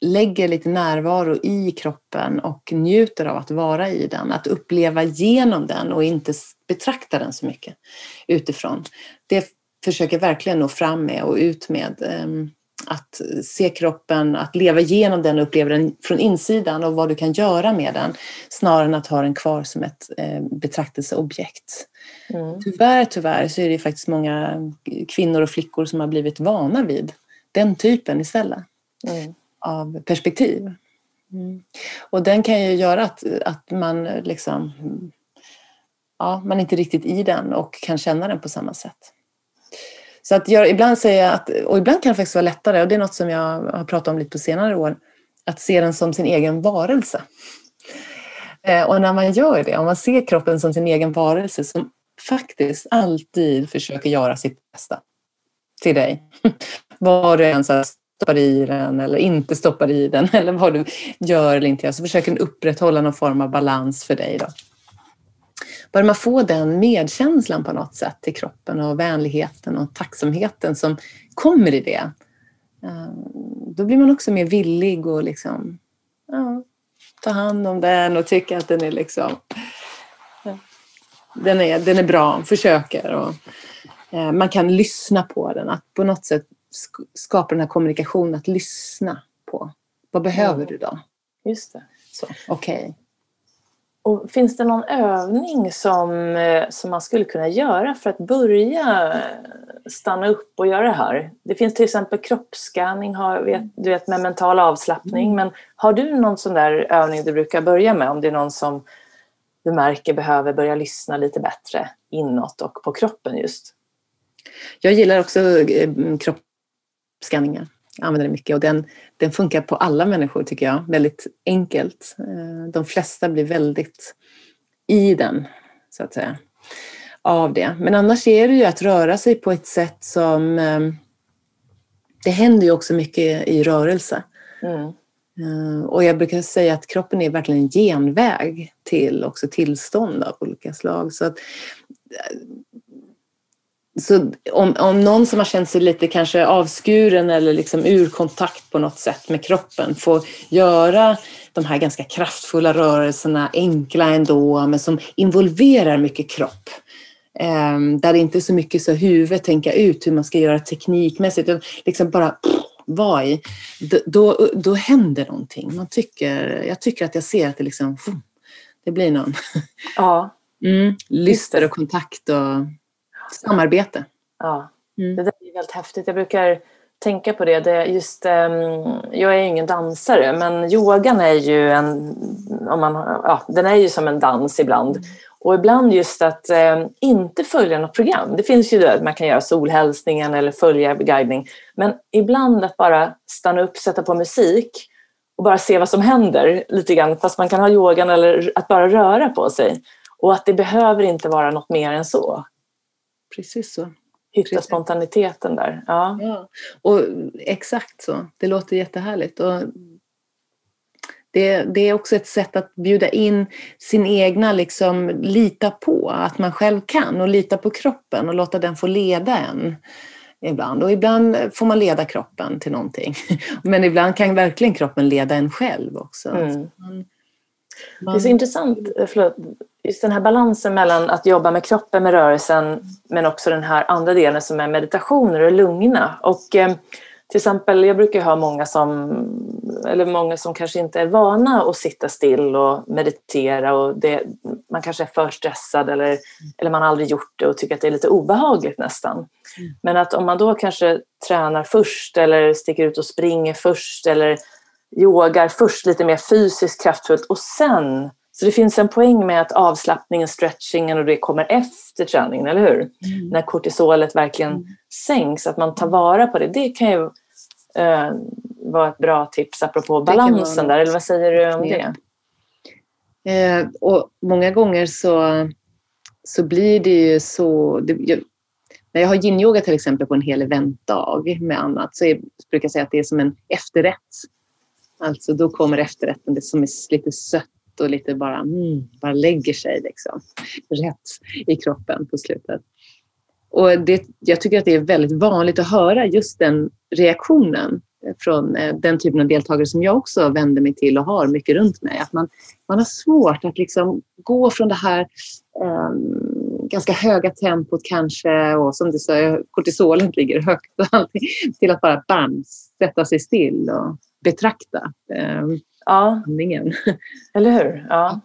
[SPEAKER 2] lägger lite närvaro i kroppen och njuter av att vara i den. Att uppleva genom den och inte betrakta den så mycket utifrån. Det försöker verkligen nå fram med och ut med. Att se kroppen, att leva igenom den och uppleva den från insidan och vad du kan göra med den snarare än att ha den kvar som ett eh, betraktelseobjekt. Mm. Tyvärr, tyvärr så är det faktiskt många kvinnor och flickor som har blivit vana vid den typen istället. Mm av perspektiv. Mm. Och den kan ju göra att, att man liksom ja, man är inte riktigt i den och kan känna den på samma sätt. Så att jag ibland säger att, och ibland kan det faktiskt vara lättare, och det är något som jag har pratat om lite på senare år, att se den som sin egen varelse. Eh, och när man gör det, om man ser kroppen som sin egen varelse som faktiskt alltid försöker göra sitt bästa till dig. Vad du än stoppar i den eller inte stoppar i den eller vad du gör eller inte gör. Så försöker den upprätthålla någon form av balans för dig. Då. Börjar man få den medkänslan på något sätt till kroppen och vänligheten och tacksamheten som kommer i det. Eh, då blir man också mer villig att liksom, ja, ta hand om den och tycka att den är liksom den är, den är bra, försöker. Och, eh, man kan lyssna på den, att på något sätt skapa den här kommunikationen, att lyssna på. Vad behöver ja. du då?
[SPEAKER 1] Just det.
[SPEAKER 2] Okej. Okay.
[SPEAKER 1] Och finns det någon övning som, eh, som man skulle kunna göra för att börja stanna upp och göra det här? Det finns till exempel har, du vet med mental avslappning. Mm. Men har du någon sån där övning du brukar börja med om det är någon som du märker behöver börja lyssna lite bättre inåt och på kroppen just?
[SPEAKER 2] Jag gillar också eh, kropp skanningar. Jag använder den mycket och den, den funkar på alla människor tycker jag. Väldigt enkelt. Eh, de flesta blir väldigt i den, så att säga, av det. Men annars är det ju att röra sig på ett sätt som... Eh, det händer ju också mycket i rörelse. Mm. Eh, och jag brukar säga att kroppen är verkligen en genväg till också tillstånd av olika slag. Så att så om, om någon som har känt sig lite kanske avskuren eller liksom ur kontakt på något sätt med kroppen får göra de här ganska kraftfulla rörelserna, enkla ändå, men som involverar mycket kropp. Eh, där det inte är så mycket så huvud tänka ut hur man ska göra teknikmässigt, utan liksom bara vara i. Då, då händer någonting. Man tycker, jag tycker att jag ser att det liksom, det blir någon
[SPEAKER 1] ja.
[SPEAKER 2] mm, lyster och kontakt och samarbete.
[SPEAKER 1] Ja, mm. det där är väldigt häftigt. Jag brukar tänka på det. det just, um, jag är ingen dansare men yogan är ju en, om man, ja, den är ju som en dans ibland. Och ibland just att eh, inte följa något program. Det finns ju det, man kan göra solhälsningen eller följa guidning. Men ibland att bara stanna upp, sätta på musik och bara se vad som händer lite grann. Fast man kan ha yogan eller att bara röra på sig. Och att det behöver inte vara något mer än så.
[SPEAKER 2] Precis så.
[SPEAKER 1] Hitta Precis. spontaniteten där. Ja.
[SPEAKER 2] ja. Och exakt så. Det låter jättehärligt. Och det, det, är också ett sätt att bjuda in sin egna, liksom, lita på att man själv kan och lita på kroppen och låta den få leda en ibland. Och ibland får man leda kroppen till någonting. Men ibland kan verkligen kroppen leda en själv också. Mm.
[SPEAKER 1] Det är så intressant, förlåt, just den här balansen mellan att jobba med kroppen, med rörelsen, men också den här andra delen som är meditationer och lugna. Och eh, till exempel, jag brukar ha många som, eller många som kanske inte är vana att sitta still och meditera och det, man kanske är för stressad eller, eller man har aldrig gjort det och tycker att det är lite obehagligt nästan. Mm. Men att om man då kanske tränar först eller sticker ut och springer först eller yogar först lite mer fysiskt kraftfullt och sen så det finns en poäng med att avslappningen, stretchingen och det kommer efter träningen, eller hur? Mm. När kortisolet verkligen mm. sänks, att man tar vara på det. Det kan ju eh, vara ett bra tips apropå balansen där, eller vad säger du om det?
[SPEAKER 2] Eh, och många gånger så, så blir det ju så... Det, jag, när jag har yin-yoga till exempel på en hel eventdag med annat så är, brukar jag säga att det är som en efterrätt. Alltså då kommer efterrätten, det som är lite sött och lite bara, mm, bara lägger sig liksom, rätt i kroppen på slutet. Och det, jag tycker att det är väldigt vanligt att höra just den reaktionen från eh, den typen av deltagare som jag också vänder mig till och har mycket runt mig. Att man, man har svårt att liksom gå från det här um, ganska höga tempot kanske och som du sa, kortisolet ligger högt och allting, till att bara bam, sätta sig still och betrakta. Um,
[SPEAKER 1] ja.
[SPEAKER 2] handlingen.
[SPEAKER 1] Eller hur? Ja.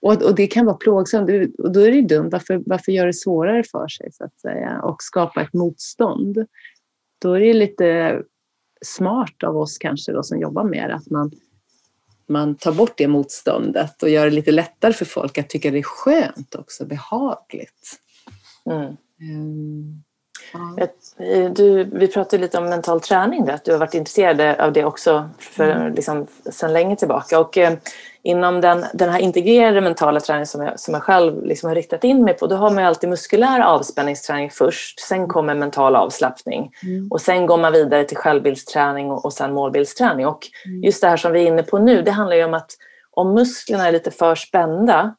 [SPEAKER 2] Och, och det kan vara plågsamt. Och då är det dumt. Varför, varför göra det svårare för sig så att säga? Och skapa ett motstånd. Då är det lite smart av oss kanske då som jobbar med det, att man, man tar bort det motståndet och gör det lite lättare för folk att tycka det är skönt också, behagligt. Mm. Um,
[SPEAKER 1] Ja. Du, vi pratade lite om mental träning, där, att du har varit intresserad av det också för, mm. liksom, sedan länge tillbaka. Och, eh, inom den, den här integrerade mentala träningen som jag, som jag själv liksom har riktat in mig på, då har man alltid muskulär avspänningsträning först, sen kommer mental avslappning mm. och sen går man vidare till självbildsträning och, och sen målbildsträning. Och mm. just det här som vi är inne på nu, det handlar ju om att om musklerna är lite för spända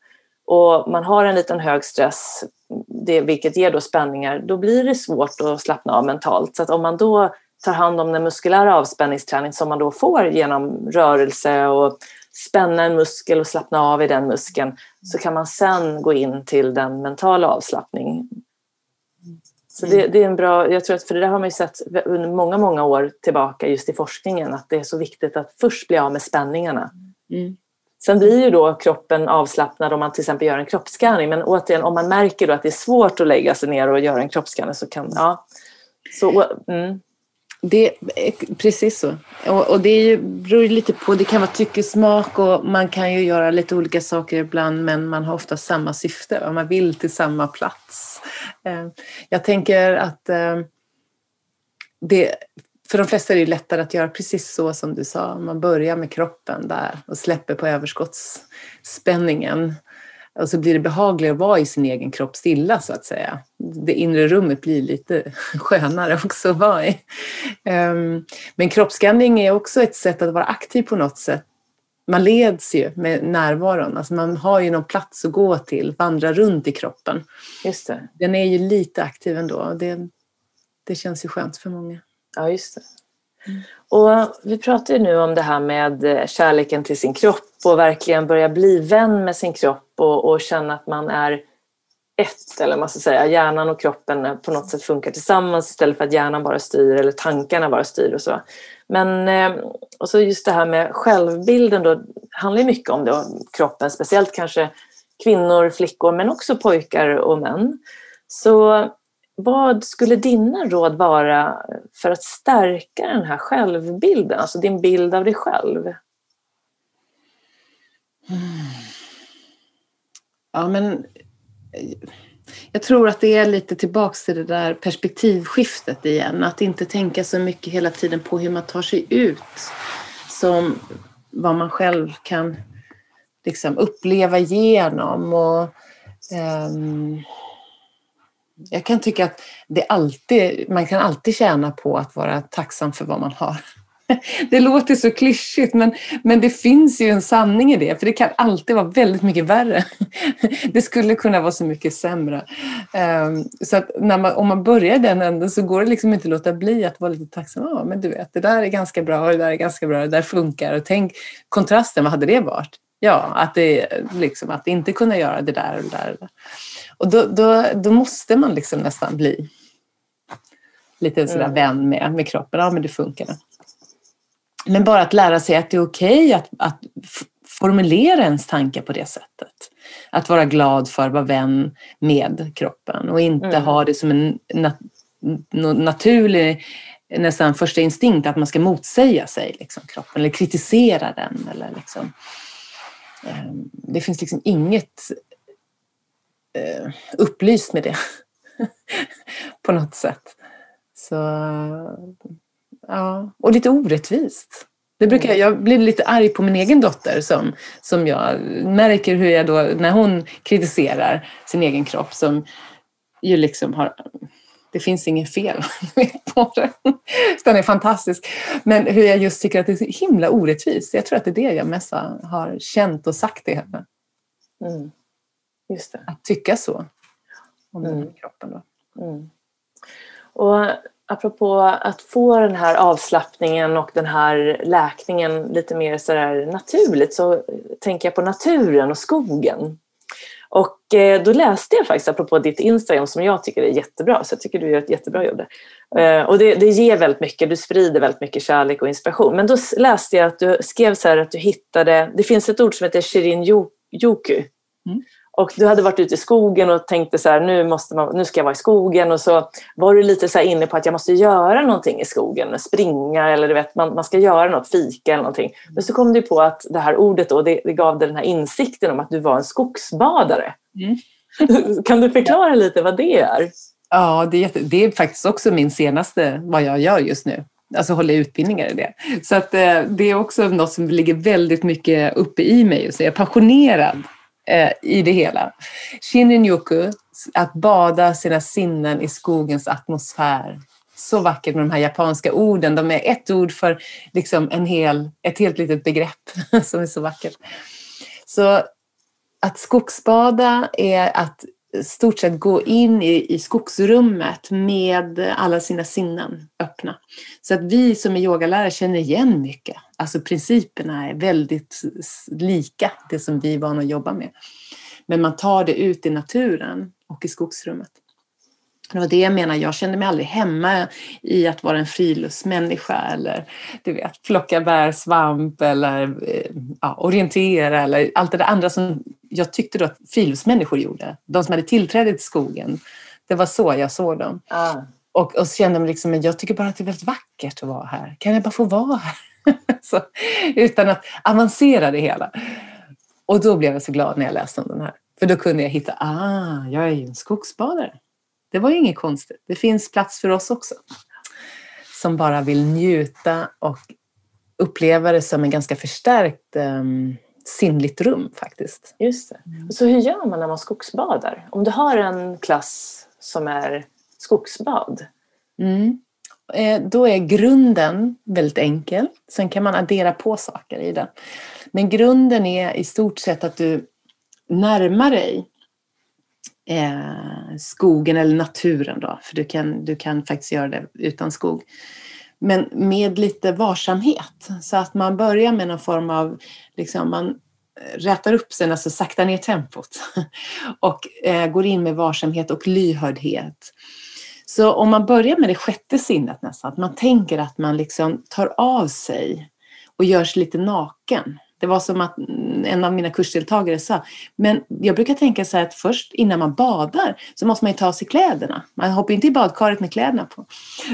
[SPEAKER 1] och man har en liten hög stress, det, vilket ger då spänningar, då blir det svårt att slappna av mentalt. Så att om man då tar hand om den muskulära avspänningsträning som man då får genom rörelse och spänna en muskel och slappna av i den muskeln så kan man sen gå in till den mentala avslappningen. Så det, det, är en bra, jag tror att för det där har man ju sett under många, många år tillbaka just i forskningen att det är så viktigt att först bli av med spänningarna. Mm. Sen blir ju då kroppen avslappnad om man till exempel gör en kroppsskanning. Men återigen, om man märker då att det är svårt att lägga sig ner och göra en kroppsskanning så kan... Ja. Så, mm.
[SPEAKER 2] Det precis så. Och, och det är ju, beror lite på, det kan vara tyckesmak och man kan ju göra lite olika saker ibland men man har ofta samma syfte man vill till samma plats. Eh, jag tänker att eh, det, för de flesta är det lättare att göra precis så som du sa. Man börjar med kroppen där och släpper på överskottsspänningen. Och så blir det behagligare att vara i sin egen kropp stilla så att säga. Det inre rummet blir lite skönare också att vara i. Ehm, men kroppsskanning är också ett sätt att vara aktiv på något sätt man leds ju med närvaron. Alltså man har ju någon plats att gå till, vandra runt i kroppen.
[SPEAKER 1] Just det.
[SPEAKER 2] Den är ju lite aktiv ändå. Det, det känns ju skönt för många.
[SPEAKER 1] Ja, just det. Och vi pratar ju nu om det här med eh, kärleken till sin kropp och verkligen börja bli vän med sin kropp och, och känna att man är ett, eller man ska säga, hjärnan och kroppen på något sätt funkar tillsammans istället för att hjärnan bara styr eller tankarna bara styr och så. Men eh, och så just det här med självbilden då handlar ju mycket om det, kroppen, speciellt kanske kvinnor, flickor men också pojkar och män. Så vad skulle dina råd vara för att stärka den här självbilden, alltså din bild av dig själv? Mm.
[SPEAKER 2] Ja, men jag tror att det är lite tillbaks till det där perspektivskiftet igen. Att inte tänka så mycket hela tiden på hur man tar sig ut som vad man själv kan liksom uppleva igenom. Och, um, jag kan tycka att det alltid, man kan alltid tjäna på att vara tacksam för vad man har. Det låter så klyschigt men, men det finns ju en sanning i det för det kan alltid vara väldigt mycket värre. Det skulle kunna vara så mycket sämre. Ehm, så att när man, om man börjar den änden så går det liksom inte att låta bli att vara lite tacksam. Ja, men du vet, det där är ganska bra och det där är ganska bra, det där funkar. Och tänk kontrasten, vad hade det varit? Ja, att, det, liksom, att inte kunna göra det där och det där. Och, det där och då, då, då måste man liksom nästan bli lite sådär mm. vän med, med kroppen. Ja, men det funkar. Men bara att lära sig att det är okej okay att, att formulera ens tankar på det sättet. Att vara glad för att vara vän med kroppen och inte mm. ha det som en nat naturlig nästan första instinkt att man ska motsäga sig liksom, kroppen eller kritisera den. Eller liksom, eh, det finns liksom inget eh, upplyst med det på något sätt. Så Ja, och lite orättvist. Det brukar, jag blir lite arg på min egen dotter som, som jag märker hur jag då, när hon kritiserar sin egen kropp som ju liksom har det finns inget fel på den. Den är fantastisk. Men hur jag just tycker att det är så himla orättvist. Jag tror att det är det jag mest har känt och sagt till henne.
[SPEAKER 1] Mm. Just det.
[SPEAKER 2] Att tycka så om mm. den kroppen. Då. Mm.
[SPEAKER 1] Och apropå att få den här avslappningen och den här läkningen lite mer sådär naturligt så tänker jag på naturen och skogen. Och eh, då läste jag faktiskt, apropå ditt Instagram som jag tycker är jättebra, så jag tycker du gör ett jättebra jobb där. Eh, och det, det ger väldigt mycket, du sprider väldigt mycket kärlek och inspiration. Men då läste jag att du skrev så här att du hittade, det finns ett ord som heter shirin yoku. Mm. Och du hade varit ute i skogen och tänkte så här, nu, måste man, nu ska jag vara i skogen. Och så var du lite så inne på att jag måste göra någonting i skogen. Springa eller du vet, man, man ska göra något, fika eller någonting. Men så kom du på att det här ordet då, det, det gav dig den här insikten om att du var en skogsbadare. Mm. kan du förklara lite vad det är?
[SPEAKER 2] Ja, det är, jätte, det är faktiskt också min senaste, vad jag gör just nu alltså hålla utbildningar i det. Så att, eh, det är också något som ligger väldigt mycket uppe i mig. Så jag är passionerad eh, i det hela. Shinrin-yoku, att bada sina sinnen i skogens atmosfär. Så vackert med de här japanska orden. De är ett ord för liksom en hel, ett helt litet begrepp som är så vackert. Så att skogsbada är att stort sett gå in i, i skogsrummet med alla sina sinnen öppna. Så att vi som är yogalärare känner igen mycket. Alltså principerna är väldigt lika det som vi är vana att jobba med. Men man tar det ut i naturen och i skogsrummet. Det var det jag menar, jag kände mig aldrig hemma i att vara en friluftsmänniska eller du vet, plocka bär, svamp eller eh, ja, orientera eller allt det där andra som jag tyckte då att friluftsmänniskor gjorde. De som hade tillträde till skogen. Det var så jag såg dem. Ah. Och, och så kände jag liksom, jag tycker bara att det är väldigt vackert att vara här. Kan jag bara få vara här? så, utan att avancera det hela. Och då blev jag så glad när jag läste om den här. För då kunde jag hitta, ah, jag är ju en skogsbadare. Det var ju inget konstigt. Det finns plats för oss också. Som bara vill njuta och uppleva det som en ganska förstärkt um, sinnligt rum faktiskt.
[SPEAKER 1] Just det. Mm. Så hur gör man när man skogsbadar? Om du har en klass som är skogsbad,
[SPEAKER 2] mm. Eh, då är grunden väldigt enkel. Sen kan man addera på saker i den. Men grunden är i stort sett att du närmar dig eh, skogen eller naturen då, för du kan, du kan faktiskt göra det utan skog. Men med lite varsamhet, så att man börjar med någon form av, liksom, man rätar upp sig, alltså saktar ner tempot och eh, går in med varsamhet och lyhördhet. Så om man börjar med det sjätte sinnet nästan, att man tänker att man liksom tar av sig och gör sig lite naken. Det var som att en av mina kursdeltagare sa, men jag brukar tänka så här att först innan man badar så måste man ju ta av sig kläderna. Man hoppar inte i badkaret med kläderna på.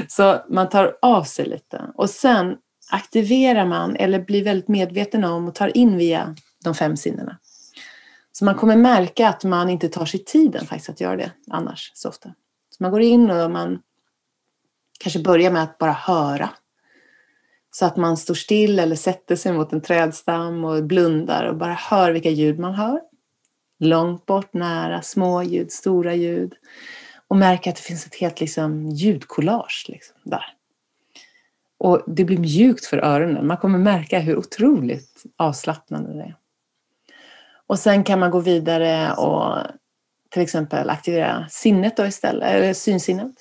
[SPEAKER 2] Så man tar av sig lite och sen aktiverar man eller blir väldigt medveten om och tar in via de fem sinnena. Så man kommer märka att man inte tar sig tiden faktiskt att göra det annars så ofta. Så man går in och man kanske börjar med att bara höra. Så att man står still eller sätter sig mot en trädstam och blundar och bara hör vilka ljud man hör. Långt bort, nära, små ljud, stora ljud. Och märker att det finns ett helt liksom, ljudkollage liksom, där. Och det blir mjukt för öronen. Man kommer märka hur otroligt avslappnande det är. Och sen kan man gå vidare och till exempel aktivera sinnet då istället, eller synsinnet.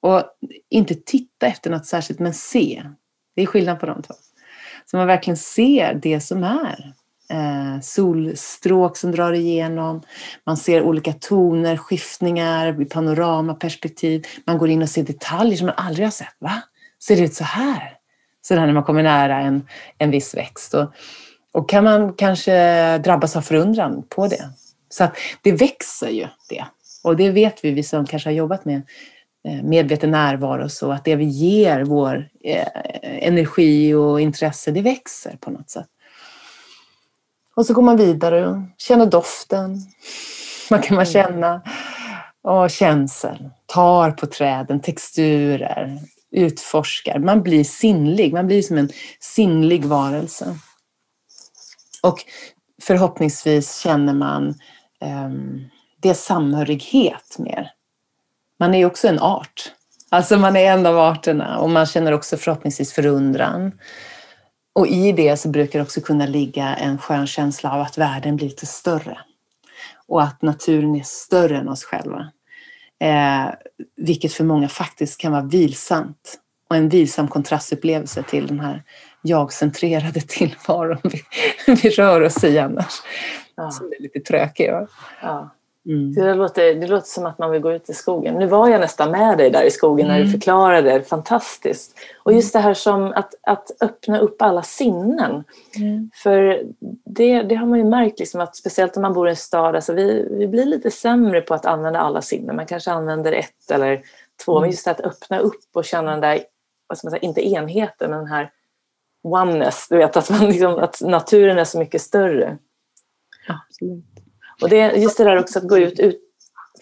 [SPEAKER 2] Och inte titta efter något särskilt, men se. Det är skillnad på de två. Så man verkligen ser det som är. Eh, solstråk som drar igenom. Man ser olika toner, skiftningar, panoramaperspektiv. Man går in och ser detaljer som man aldrig har sett. Va? Ser det ut så här? Sådär när man kommer nära en, en viss växt. Och, och kan man kanske drabbas av förundran på det. Så att det växer ju det. Och det vet vi, vi som kanske har jobbat med eh, medveten närvaro, och så att det vi ger vår eh, energi och intresse, det växer på något sätt. Och så går man vidare och känner doften. Man kan man känna och känsel, tar på träden, texturer, utforskar. Man blir sinnlig, man blir som en sinnlig varelse. Och förhoppningsvis känner man Ehm, det det samhörighet mer. Man är ju också en art. Alltså man är en av arterna och man känner också förhoppningsvis förundran. Och i det så brukar det också kunna ligga en skön känsla av att världen blir lite större. Och att naturen är större än oss själva. Eh, vilket för många faktiskt kan vara vilsamt. Och en vilsam kontrastupplevelse till den här jag-centrerade tillvaron vi, vi rör oss i annars. Ja. Som är lite trökig. Va?
[SPEAKER 1] Ja. Mm. Det, låter, det låter som att man vill gå ut i skogen. Nu var jag nästan med dig där i skogen mm. när du mm. förklarade det. Fantastiskt. Och just det här som att, att öppna upp alla sinnen. Mm. För det, det har man ju märkt, liksom att speciellt om man bor i en stad, alltså vi, vi blir lite sämre på att använda alla sinnen. Man kanske använder ett eller två. Men mm. just det att öppna upp och känna den där, vad ska man säga, inte enheten, men den här oneness. Du vet, att, man liksom, att naturen är så mycket större.
[SPEAKER 2] Absolut.
[SPEAKER 1] Och det, just det där också att gå ut, ut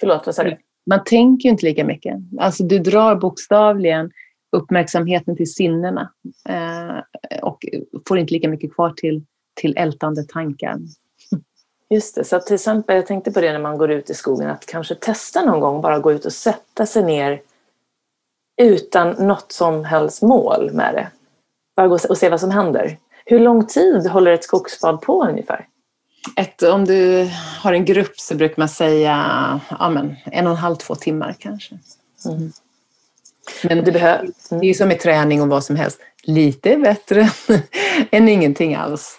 [SPEAKER 1] förlåt vad sa du?
[SPEAKER 2] Man tänker ju inte lika mycket. Alltså du drar bokstavligen uppmärksamheten till sinnena eh, och får inte lika mycket kvar till, till ältande tankar.
[SPEAKER 1] Just det, så till exempel, jag tänkte på det när man går ut i skogen, att kanske testa någon gång bara gå ut och sätta sig ner utan något som helst mål med det. Bara gå och se vad som händer. Hur lång tid håller ett skogsbad på ungefär?
[SPEAKER 2] Ett, om du har en grupp så brukar man säga ja, men, en och en halv, två timmar kanske. Mm. Men det, behöver, mm. det är som med träning och vad som helst. Lite bättre än ingenting alls.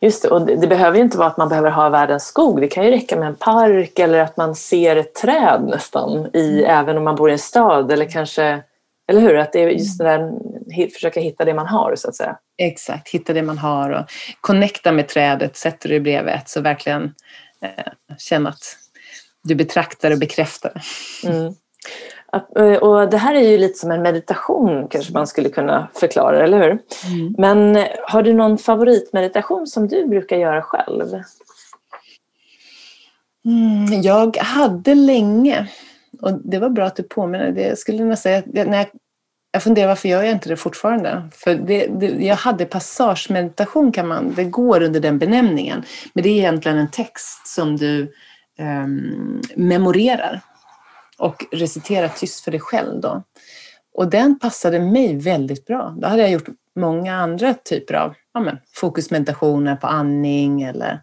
[SPEAKER 1] Just det, och det, det, behöver ju inte vara att man behöver ha världens skog. Det kan ju räcka med en park eller att man ser ett träd nästan, i, mm. även om man bor i en stad. Eller kanske, eller hur? Att det är just det där, försöka hitta det man har så att säga.
[SPEAKER 2] Exakt, hitta det man har och connecta med trädet, sätter du bredvid ett så verkligen eh, känna att du betraktar och bekräftar. Mm.
[SPEAKER 1] Eh, och det här är ju lite som en meditation kanske man skulle kunna förklara, eller hur? Mm. Men eh, har du någon favoritmeditation som du brukar göra själv?
[SPEAKER 2] Mm, jag hade länge, och det var bra att du påminner, det skulle jag säga, när jag jag funderar varför gör jag inte det fortfarande? För det, det, jag hade passagemeditation, kan man, det går under den benämningen. Men det är egentligen en text som du um, memorerar och reciterar tyst för dig själv. Då. Och den passade mig väldigt bra. Då hade jag gjort många andra typer av ja, men, fokusmeditationer på andning eller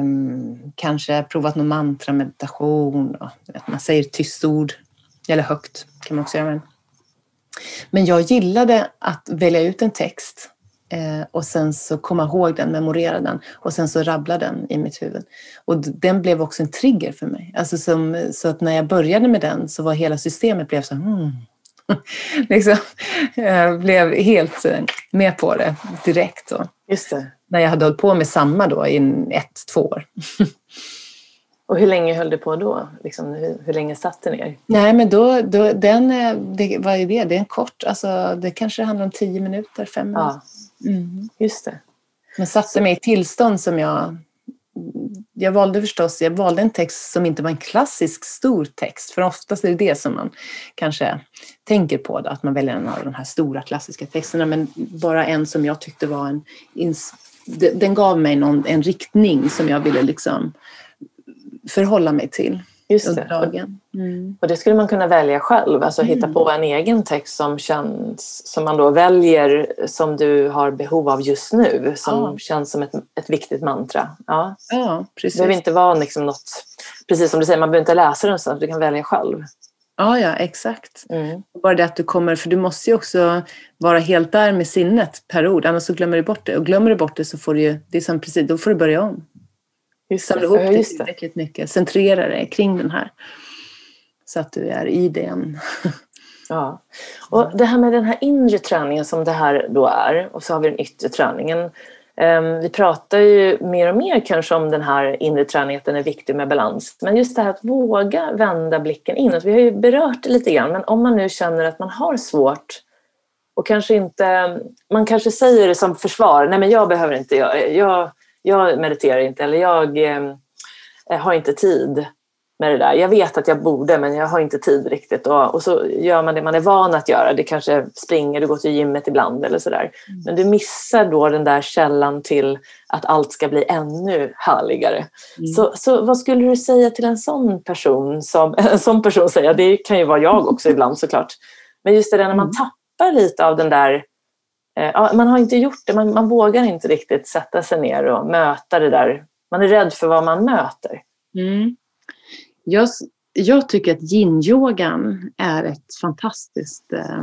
[SPEAKER 2] um, kanske provat någon mantrameditation. Att man säger tyst ord, eller högt kan man också göra. Men jag gillade att välja ut en text eh, och sen så komma ihåg den, memorera den och sen så rabbla den i mitt huvud. Och den blev också en trigger för mig. Alltså som, så att när jag började med den så var hela systemet blev så hmm. liksom, jag blev helt eh, med på det direkt. Då.
[SPEAKER 1] Just det.
[SPEAKER 2] När jag hade hållit på med samma då i ett, två år.
[SPEAKER 1] Och hur länge höll du på då? Liksom, hur, hur länge satt du ner?
[SPEAKER 2] Nej, men då, då den, eh, det, vad är det? Det är en kort, alltså det kanske handlar om tio minuter, fem minuter.
[SPEAKER 1] Ja, mm. just det.
[SPEAKER 2] Men satte mig i tillstånd som jag... Jag valde förstås, jag valde en text som inte var en klassisk stor text, för oftast är det det som man kanske tänker på, då, att man väljer en av de här stora klassiska texterna, men bara en som jag tyckte var en... Den gav mig någon, en riktning som jag ville liksom förhålla mig till
[SPEAKER 1] Just under dagen. Mm. Och det skulle man kunna välja själv, alltså mm. hitta på en egen text som känns, som man då väljer som du har behov av just nu, som ja. känns som ett, ett viktigt mantra. Ja,
[SPEAKER 2] ja precis.
[SPEAKER 1] Det behöver inte vara liksom något, precis som du säger, man behöver inte läsa den så du kan välja själv.
[SPEAKER 2] Ja, ja, exakt. Mm. Bara det att du kommer, för du måste ju också vara helt där med sinnet per ord, annars så glömmer du bort det. Och glömmer du bort det så får du ju, det är som precis, då får du börja om. Just Samla ihop dig tillräckligt mycket, centrera dig kring den här. Så att du är i den.
[SPEAKER 1] Ja, och det här med den här inre träningen som det här då är och så har vi den yttre träningen. Ehm, vi pratar ju mer och mer kanske om den här inre träningen, att den är viktig med balans. Men just det här att våga vända blicken inåt. Vi har ju berört det lite grann, men om man nu känner att man har svårt och kanske inte, man kanske säger det som försvar, nej men jag behöver inte, jag, jag jag mediterar inte eller jag eh, har inte tid med det där. Jag vet att jag borde men jag har inte tid riktigt. Och, och så gör man det man är van att göra. Det kanske springer, du går till gymmet ibland eller sådär. Mm. Men du missar då den där källan till att allt ska bli ännu härligare. Mm. Så, så vad skulle du säga till en sån person? Som, en sån person säger, det kan ju vara jag också ibland såklart. Men just det där när man mm. tappar lite av den där Eh, ja, man har inte gjort det, man, man, vågar inte riktigt sätta sig ner och möta det där. Man är rädd för vad man möter.
[SPEAKER 2] Mm. Jag, jag tycker att yin-yogan är ett fantastiskt eh,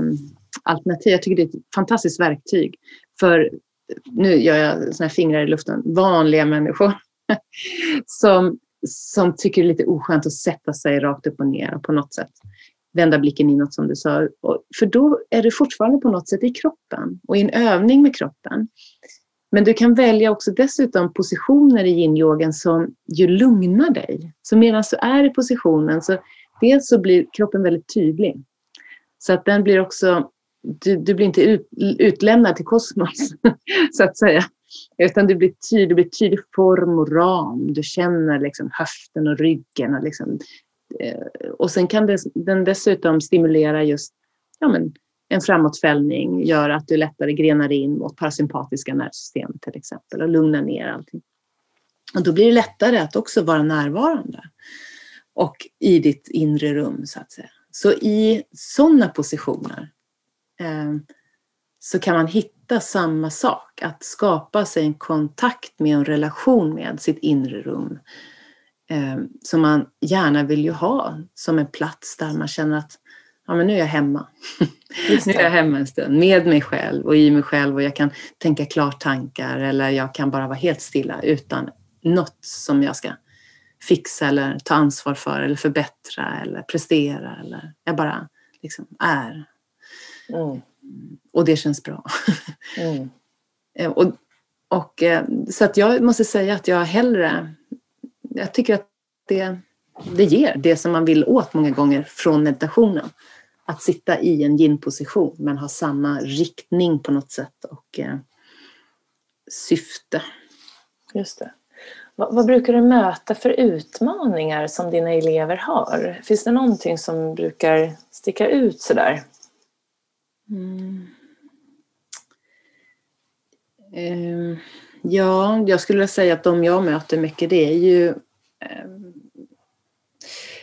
[SPEAKER 2] alternativ. Jag tycker det är ett fantastiskt verktyg för, nu gör jag såna här fingrar i luften, vanliga människor som, som tycker det är lite oskönt att sätta sig rakt upp och ner och på något sätt vända blicken inåt som du sa. För då är du fortfarande på något sätt i kroppen och i en övning med kroppen. Men du kan välja också dessutom positioner i yin-yogan som ju lugnar dig. Så medan du är i positionen så dels så blir kroppen väldigt tydlig. Så att den blir också, du, du blir inte ut, utlämnad till kosmos så att säga. Utan du blir tydlig, det blir tydlig form och ram. Du känner liksom höften och ryggen och liksom Eh, och sen kan den dessutom stimulera just ja, men, en framåtfällning, gör att du lättare grenar in mot parasympatiska nervsystemet till exempel och lugnar ner allting. Och då blir det lättare att också vara närvarande och i ditt inre rum så att säga. Så i sådana positioner eh, så kan man hitta samma sak, att skapa sig en kontakt med en relation med sitt inre rum eh, som man gärna vill ju ha som en plats där man känner att ja, men nu är jag hemma. nu är jag hemma en stund med mig själv och i mig själv och jag kan tänka klart tankar eller jag kan bara vara helt stilla utan något som jag ska fixa eller ta ansvar för eller förbättra eller prestera eller jag bara liksom är. Mm. Och det känns bra. mm. Eh, och, och, eh, så att jag måste säga att jag hellre jag tycker att det, det ger det som man vill åt många gånger från meditationen. Att sitta i en yin-position men ha samma riktning på något sätt och eh, syfte.
[SPEAKER 1] Just det. Vad, vad, brukar du möta för utmaningar som dina elever har? Finns det någonting som brukar sticka ut sådär? Mm.
[SPEAKER 2] Um. Ja, jag skulle säga att de jag möter mycket det är ju eh,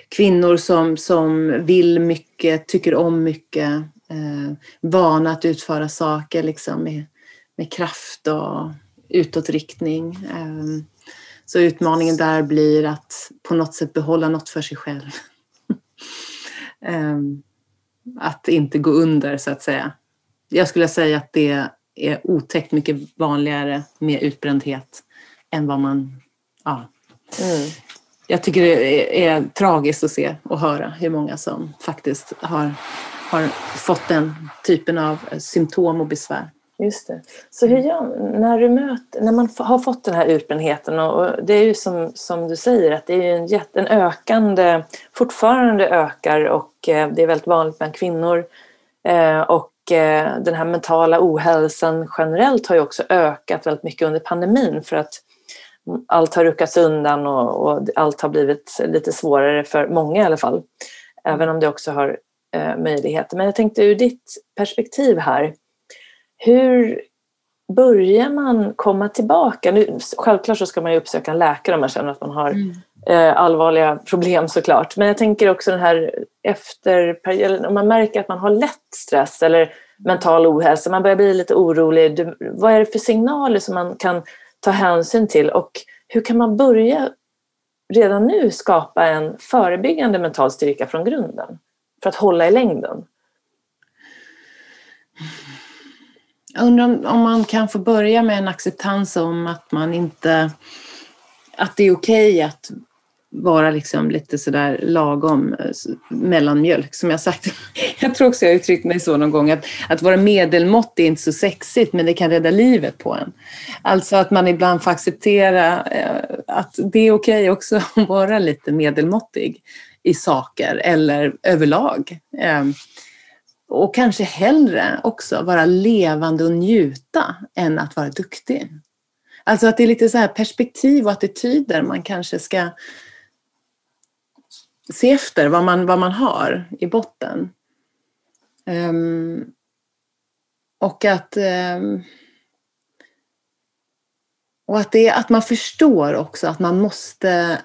[SPEAKER 2] kvinnor som, som vill mycket, tycker om mycket, eh, vana att utföra saker liksom med, med kraft och utåtriktning. Eh, så utmaningen där blir att på något sätt behålla något för sig själv. eh, att inte gå under så att säga. Jag skulle säga att det är otäckt mycket vanligare med utbrändhet än vad man... Ja. Mm. Jag tycker det är, är, tragiskt att se och höra hur många som faktiskt har, har fått den typen av symptom och besvär.
[SPEAKER 1] Just det. Så hur gör när du möter, när man har fått den här utbrändheten och det är ju som, som du säger att det är en, jätte, en ökande, fortfarande ökar och eh, det är väldigt vanligt bland kvinnor eh, och Eh, den här mentala ohälsan generellt har ju också ökat väldigt mycket under pandemin för att allt har ruckats undan och, och allt har blivit lite svårare för många i alla fall. Även om det också har eh, möjligheter. Men jag tänkte ur ditt perspektiv här hur börjar man komma tillbaka? Nu, självklart så ska man ju uppsöka en läkare om man känner att man har mm. Eh, allvarliga problem såklart. Men jag tänker också den här efterperioden, om man märker att man har lätt stress eller mental ohälsa, man börjar bli lite orolig. Vad är det för signaler som man kan ta hänsyn till och hur kan man börja redan nu skapa en förebyggande mental styrka från grunden för att hålla i längden?
[SPEAKER 2] Jag undrar om, om man kan få börja med en acceptans om att man inte... Att det är okej okay att vara liksom lite sådär lagom eh, mellanmjölk som jag sagt. Jag tror också jag uttryckt mig så någon gång att, att vara medelmått är inte så sexigt men det kan rädda livet på en. Alltså att man ibland får acceptera eh, att det är okej okay också att vara lite medelmåttig i saker eller överlag. Ehm, och kanske hellre också vara levande och njuta än att vara duktig. Alltså att det är lite så här perspektiv och attityder man kanske ska se efter vad man, vad man har i botten. Um, och att, um, och att, det, att man förstår också att man måste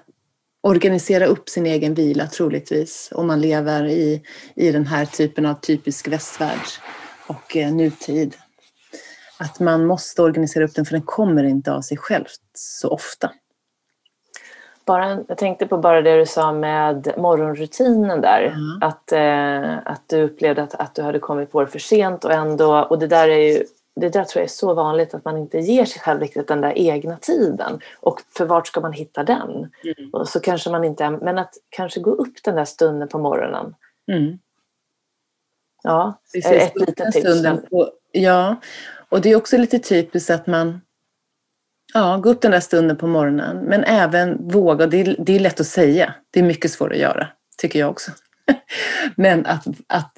[SPEAKER 2] organisera upp sin egen vila troligtvis om man lever i, i den här typen av typisk västvärld och eh, nutid. Att man måste organisera upp den för den kommer inte av sig själv så ofta.
[SPEAKER 1] Bara, jag tänkte på bara det du sa med morgonrutinen där. Mm. Att, eh, att du upplevde att, att du hade kommit på det för sent och ändå, och det där är ju det där tror jag är så vanligt att man inte ger sig själv riktigt den där egna tiden. Och för vart ska man hitta den? Mm. Och så kanske man inte, men att kanske gå upp den där stunden på morgonen. Mm. Ja, Precis, ett litet tips.
[SPEAKER 2] På, ja, och det är också lite typiskt att man ja, gå upp den där stunden på morgonen. Men även våga, det är, det är lätt att säga, det är mycket svårt att göra, tycker jag också. men att, att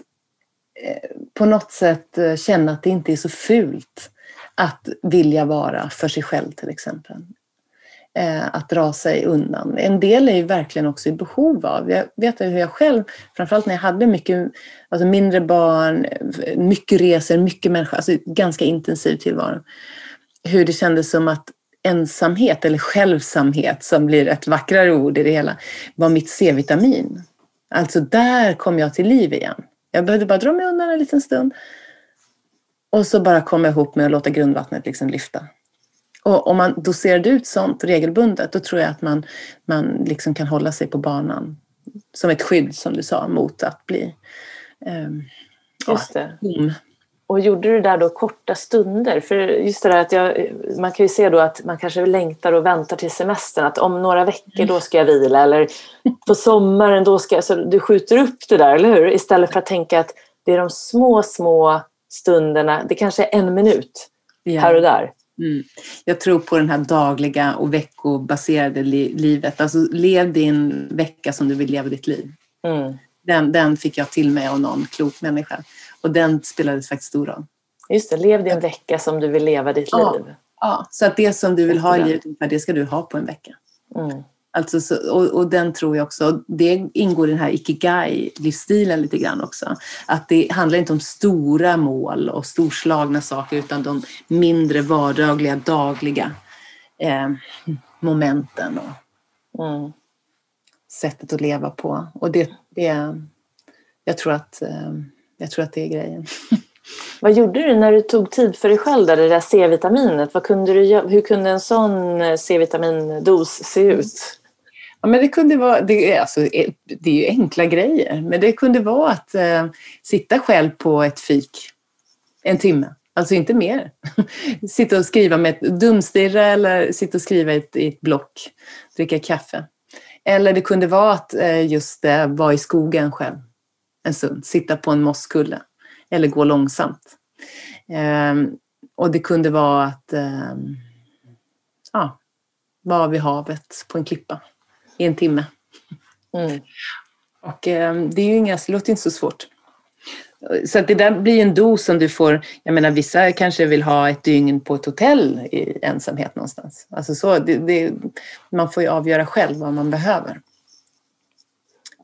[SPEAKER 2] Eh, på något sätt eh, känna att det inte är så fult att vilja vara för sig själv till exempel. Eh, att dra sig undan. En del är ju verkligen också i behov av. Jag vet hur jag själv, framförallt när jag hade mycket, alltså mindre barn, eh, mycket resor, mycket människor, alltså ganska intensiv tillvaro. Hur det kändes som att ensamhet eller självsamhet, som blir ett vackrare ord i det hela, var mitt C-vitamin. Alltså där kom jag till liv igen. Jag behövde bara dra mig undan en liten stund. Och så bara komma ihop med att låta grundvattnet liksom lyfta. Och om man doserade ut sånt regelbundet, då tror jag att man, man liksom kan hålla sig på banan. Som ett skydd, som du sa, mot att bli um,
[SPEAKER 1] Just det. Ja, och gjorde du det där då korta stunder? För just det där att jag, man kan ju se då att man kanske längtar och väntar till semestern. Att om några veckor då ska jag vila eller på sommaren då ska jag... Så du skjuter upp det där, eller hur? Istället för att tänka att det är de små, små stunderna. Det kanske är en minut ja. här och där.
[SPEAKER 2] Mm. Jag tror på den här dagliga och veckobaserade li livet. Alltså lev din vecka som du vill leva ditt liv. Mm. Den, den fick jag till mig av någon klok människa. Och den spelade faktiskt stor roll.
[SPEAKER 1] Just det, lev din vecka som du vill leva ditt
[SPEAKER 2] ja,
[SPEAKER 1] liv.
[SPEAKER 2] Ja, så att det som du vill ha i livet, det ska du ha på en vecka. Mm. Alltså, så, och, och, den tror jag också, det ingår i den här ikigai-livsstilen lite grann också. Att det handlar inte om stora mål och storslagna saker utan de mindre vardagliga, dagliga eh, momenten och mm. sättet att leva på. Och det, det jag tror att eh, Jag tror att det är grejen.
[SPEAKER 1] Vad gjorde du när du tog tid för dig själv, där, det där C-vitaminet? Vad kunde du, hur kunde en sån eh, C-vitamindos se ut?
[SPEAKER 2] Ja, men det, kunde vara, det, är, alltså, det är ju enkla grejer, men det kunde vara att eh, sitta själv på ett fik en timme. Alltså inte mer. sitta och skriva med ett dumstirra eller sitta och skriva i ett, i ett block, dricka kaffe. Eller det kunde vara att eh, just eh, vara i skogen själv en stund, sitta på en mosskulle eller gå långsamt. Ehm, och det kunde vara att ehm, ja, vara vid havet på en klippa i en timme. Mm. Och ehm, det är ju inga, det låter inte så svårt. Så att det där blir en dos som du får, jag menar vissa kanske vill ha ett dygn på ett hotell i ensamhet någonstans. Alltså så, det, det, man får ju avgöra själv vad man behöver.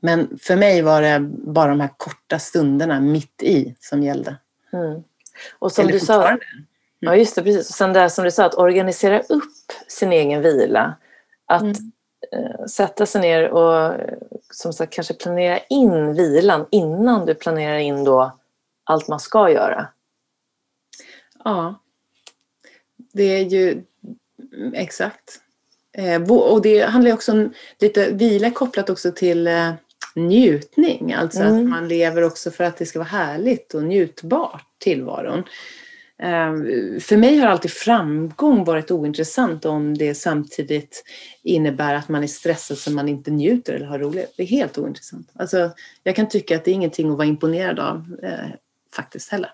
[SPEAKER 2] Men för mig var det bara de här korta stunderna mitt i som gällde. Mm.
[SPEAKER 1] Och som Eller du sa, mm. ja just det, precis. Och sen det som du sa, att organisera upp sin egen vila. Att mm. äh, sätta sig ner och som sagt kanske planera in vilan innan du planerar in då allt man ska göra.
[SPEAKER 2] Ja, det är ju exakt. Eh, och det handlar också om lite vila kopplat också till eh, njutning. Alltså mm. att man lever också för att det ska vara härligt och njutbart tillvaron. Ehm, för mig har alltid framgång varit ointressant om det samtidigt innebär att man är stressad så man inte njuter eller har roligt. Det är helt ointressant. Alltså, jag kan tycka att det är ingenting att vara imponerad av eh, faktiskt heller.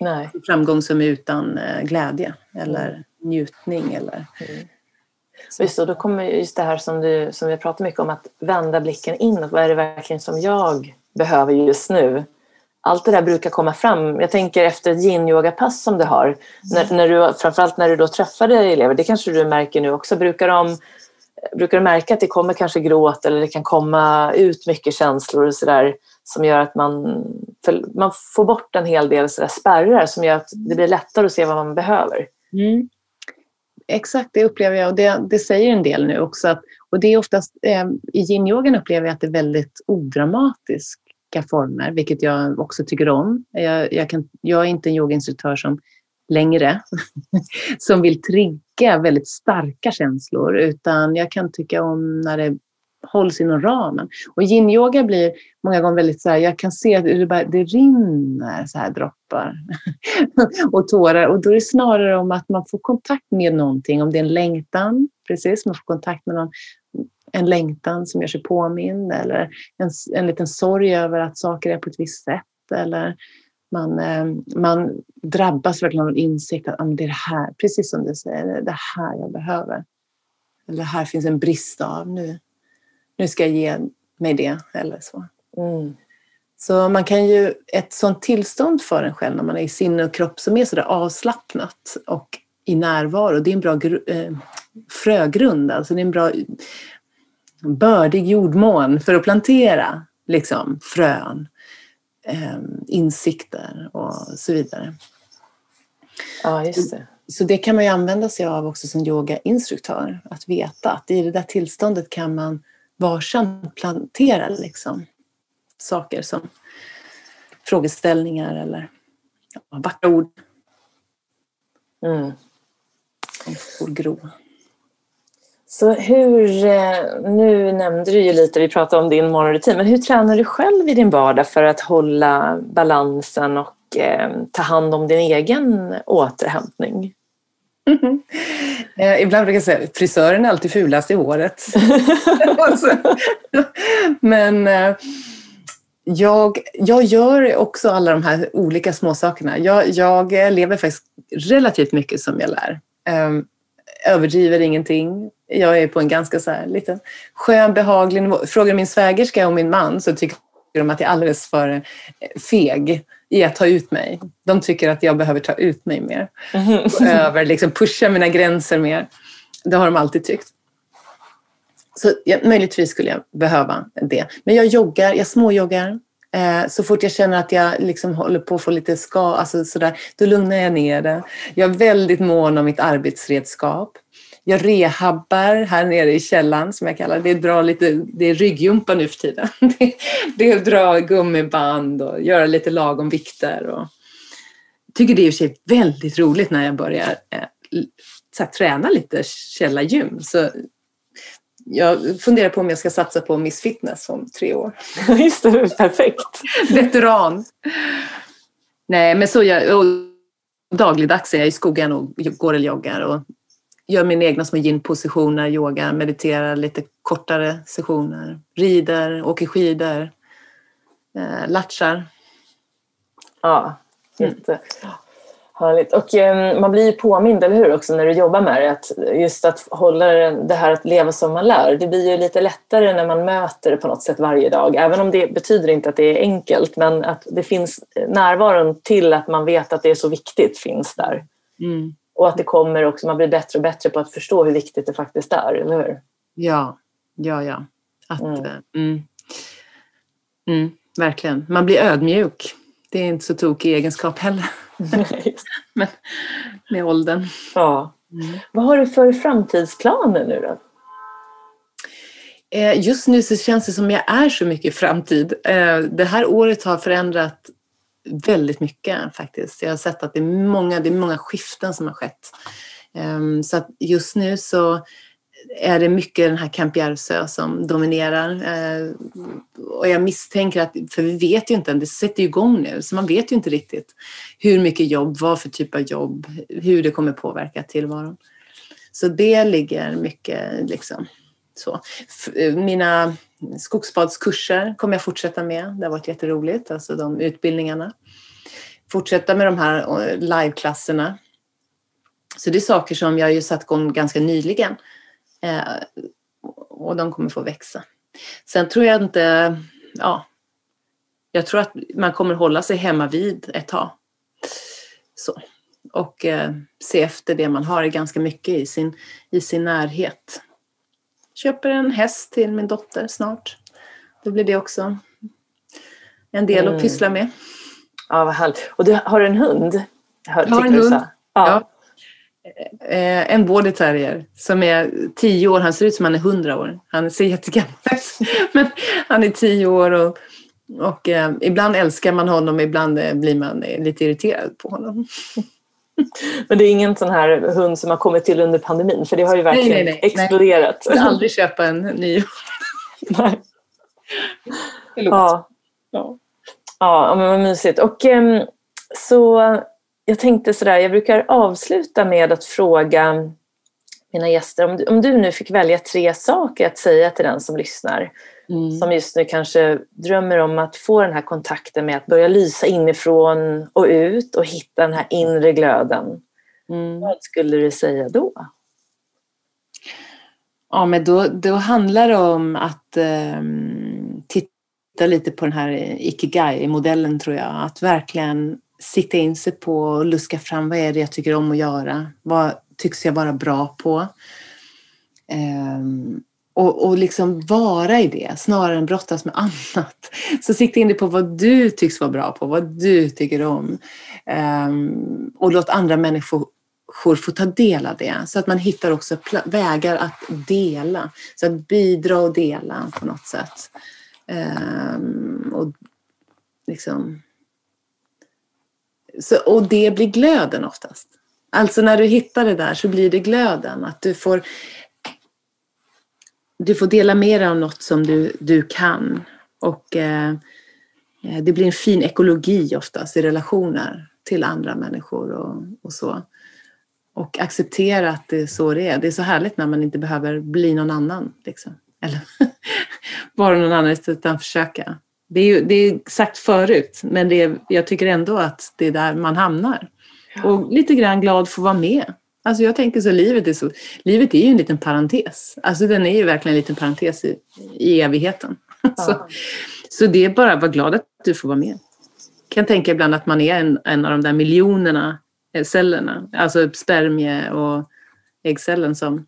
[SPEAKER 2] Nej. Framgång som är utan eh, glädje eller mm. njutning eller mm.
[SPEAKER 1] Just och då kommer just det här som, du, som vi pratar mycket om, att vända blicken inåt. Vad är det verkligen som jag behöver just nu? Allt det där brukar komma fram. Jag tänker efter ett yin-yoga-pass som du har, mm. när, när du, framförallt när du då träffade elever, det kanske du märker nu också, brukar, de, brukar du märka att det kommer kanske gråt eller det kan komma ut mycket känslor och sådär som gör att man, man får bort en hel del så spärrar som gör att det blir lättare att se vad man behöver. Mm
[SPEAKER 2] exakt det upplever jag och det, det säger en del nu också. Att, och det är oftast, eh, I yin-yogan upplever jag att det är väldigt odramatiska former, vilket jag också tycker om. Jag, jag, kan, jag är inte en yogainstruktör som längre som vill trigga väldigt starka känslor, utan jag kan tycka om när det hålls inom ramen. Och yin-yoga blir många gånger väldigt så här, jag kan se att det, bara, det rinner så här droppar och tårar. Och då är det snarare om att man får kontakt med någonting, om det är en längtan, precis, man får kontakt med någon, en längtan som gör sig påmind eller en, en liten sorg över att saker är på ett visst sätt. Eller man, eh, man drabbas verkligen av en insikt att ah, det är det här, precis som du säger, det är det här jag behöver. Eller här finns en brist av nu nu ska jag ge mig det eller så. Mm. Så man kan ju, ett sånt tillstånd för en själv när man är i sinne och kropp som är sådär avslappnat och i närvaro, det är en bra eh, frögrund, alltså det är en bra bördig jordmån för att plantera liksom, frön, eh, insikter och så vidare.
[SPEAKER 1] Ja, just det.
[SPEAKER 2] Så det kan man ju använda sig av också som yogainstruktör, att veta att i det där tillståndet kan man varsamt plantera liksom, saker som frågeställningar eller ja, vackra ord. Mm. Som gro.
[SPEAKER 1] Så hur, eh, nu nämnde du ju lite, vi pratade om din morgonrutin, men hur tränar du själv i din vardag för att hålla balansen och eh, ta hand om din egen återhämtning?
[SPEAKER 2] Eh, ibland brukar jag säga att frisören är alltid fulast i håret. Men eh, jag, jag gör också alla de här olika småsakerna. Jag, jag lever faktiskt relativt mycket som jag lär. Eh, överdriver ingenting. Jag är på en ganska så här liten skön, behaglig nivå. Frågar min svägerska och min man så tycker de att jag är alldeles för eh, feg i att ta ut mig. De tycker att jag behöver ta ut mig mer. Mm. Över, liksom pusha mina gränser mer. Det har de alltid tyckt. Så ja, möjligtvis skulle jag behöva det. Men jag joggar, jag småjoggar. Eh, så fort jag känner att jag liksom håller på att få lite ska, alltså sådär, då lugnar jag ner det. Jag är väldigt mån om mitt arbetsredskap. Jag rehabbar här nere i källan som jag kallar det. Det är, dra lite, det är ryggjumpa nu för tiden. Det, är att dra gummiband och göra lite lagom vikter. Och, tycker det är i och för sig väldigt roligt när jag börjar eh, så här, träna lite källargym. Så jag funderar på om jag ska satsa på Miss Fitness om tre år.
[SPEAKER 1] Just det, perfekt.
[SPEAKER 2] Veteran. Nej, men så jag, dagligdags är jag i skogen och går eller joggar och gör mina egna små yin-positioner, yogar, mediterar lite kortare sessioner, rider, åker skidor, eh, latchar.
[SPEAKER 1] Ja, jätte. Mm. Härligt. Och um, man blir ju påmind, eller hur, också när du jobbar med det, att just att hålla det här att leva som man lär, det blir ju lite lättare när man möter det på något sätt varje dag. Även om det betyder inte att det är enkelt, men att det finns närvaron till att man vet att det är så viktigt finns där. Mm. Och att det kommer också, man blir bättre och bättre på att förstå hur viktigt det faktiskt är, eller hur?
[SPEAKER 2] Ja, ja, ja. Att, mm. Eh, mm. Mm, verkligen. Man blir ödmjuk. Det är inte så tokig egenskap heller. Men med åldern.
[SPEAKER 1] Ja. Mm. Vad har du för framtidsplaner nu då?
[SPEAKER 2] Eh, just nu så känns det som jag är så mycket i framtid. Eh, det här året har förändrat väldigt mycket faktiskt. Jag har sett att det är många, det är många skiften som har skett. Ehm, så att just nu så är det mycket den här Camp Järvsö som dominerar. Ehm, och jag misstänker att, för vi vet ju inte än, det sätter ju igång nu, så man vet ju inte riktigt hur mycket jobb, vad för typ av jobb, hur det kommer påverka tillvaron. Så det ligger mycket liksom så. Eh, mina skogsbadskurser kommer jag fortsätta med. Det har varit jätteroligt, alltså de utbildningarna. Fortsätta med de här eh, liveklasserna. Så det är saker som jag ju satt igång ganska nyligen Eh, och de kommer få växa. Sen tror jag inte, ja, jag tror att man kommer hålla sig hemma vid ett tag. Så. Och eh, se efter det man har ganska mycket i sin, i sin närhet. Köper en häst till min dotter snart. Då blir det också en del mm. att pyssla med.
[SPEAKER 1] Ja, vad härligt. Och du har en hund?
[SPEAKER 2] Hör, jag har en hund. Ja. ja. Eh, en border terrier som är tio år. Han ser ut som han är hundra år. Han ser jättegammal ut. Men han är tio år och, och eh, ibland älskar man honom, ibland eh, blir man lite irriterad på honom.
[SPEAKER 1] Men det är ingen sån här hund som har kommit till under pandemin, för det har ju verkligen nej, nej, nej, exploderat.
[SPEAKER 2] Jag vill aldrig köpa en ny hund. nej.
[SPEAKER 1] Ja. ja. Ja, men vad mysigt. Och um, så jag tänkte sådär, jag brukar avsluta med att fråga mina gäster, om du, om du nu fick välja tre saker att säga till den som lyssnar, mm. som just nu kanske drömmer om att få den här kontakten med att börja lysa inifrån och ut och hitta den här inre glöden. Mm. Vad skulle du säga då?
[SPEAKER 2] Ja, men då, då handlar det om att um, titta lite på den här ikigai-modellen tror jag. Att verkligen sikta in sig på och luska fram vad är det jag tycker om att göra? Vad tycks jag vara bra på? Um, och, och liksom vara i det snarare än brottas med annat. Så sikta in dig på vad du tycks vara bra på, vad du tycker om. Um, och låt andra människor få ta del av det. Så att man hittar också vägar att dela. Så att bidra och dela på något sätt. Um, och liksom så, och det blir glöden oftast. Alltså när du hittar det där så blir det glöden. Att du får, du får dela med dig av något som du, du kan. Och eh, det blir en fin ekologi oftast i relationer till andra människor och, och så. Och acceptera att det är så det är. Det är så härligt när man inte behöver bli någon annan. Liksom. Eller vara någon annan utan försöka. Det är ju det är sagt förut, men det är, jag tycker ändå att det är där man hamnar. Och lite grann glad för att vara med. Alltså jag tänker så, livet är så, livet är ju en liten parentes. Alltså den är ju verkligen en liten parentes i, i evigheten. Ja. så, så det är bara att vara glad att du får vara med. Jag kan tänka ibland att man är en, en av de där miljonerna eh, cellerna, alltså spermie och äggcellen som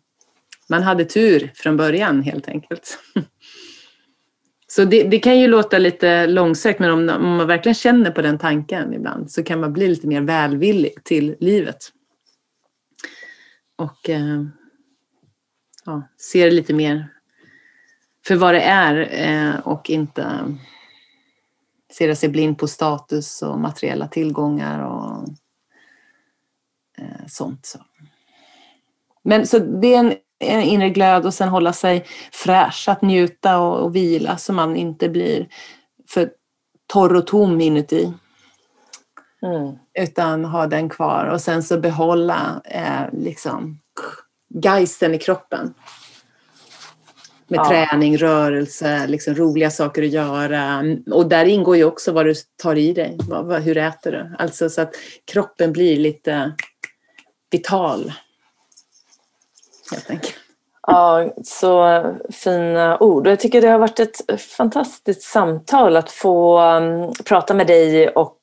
[SPEAKER 2] man hade tur från början helt enkelt. Så det, det, kan ju låta lite långsökt men om, om, man verkligen känner på den tanken ibland så kan man bli lite mer välvillig till livet. Och eh, ja, se det lite mer för vad det är eh, och inte eh, stirra sig blind på status och materiella tillgångar och eh, sånt. Så. Men så det är en, en inre glöd och sen hålla sig fräsch, att njuta och, och vila så man inte blir för torr och tom inuti. Mm. Utan ha den kvar och sen så behålla eh, liksom geisten i kroppen. Med ja. träning, rörelse, liksom roliga saker att göra. Och där ingår ju också vad du tar i dig. hur äter du? Alltså så att kroppen blir lite vital. Helt enkelt.
[SPEAKER 1] Ja, så fina ord. Och jag tycker det har varit ett fantastiskt samtal att få um, prata med dig och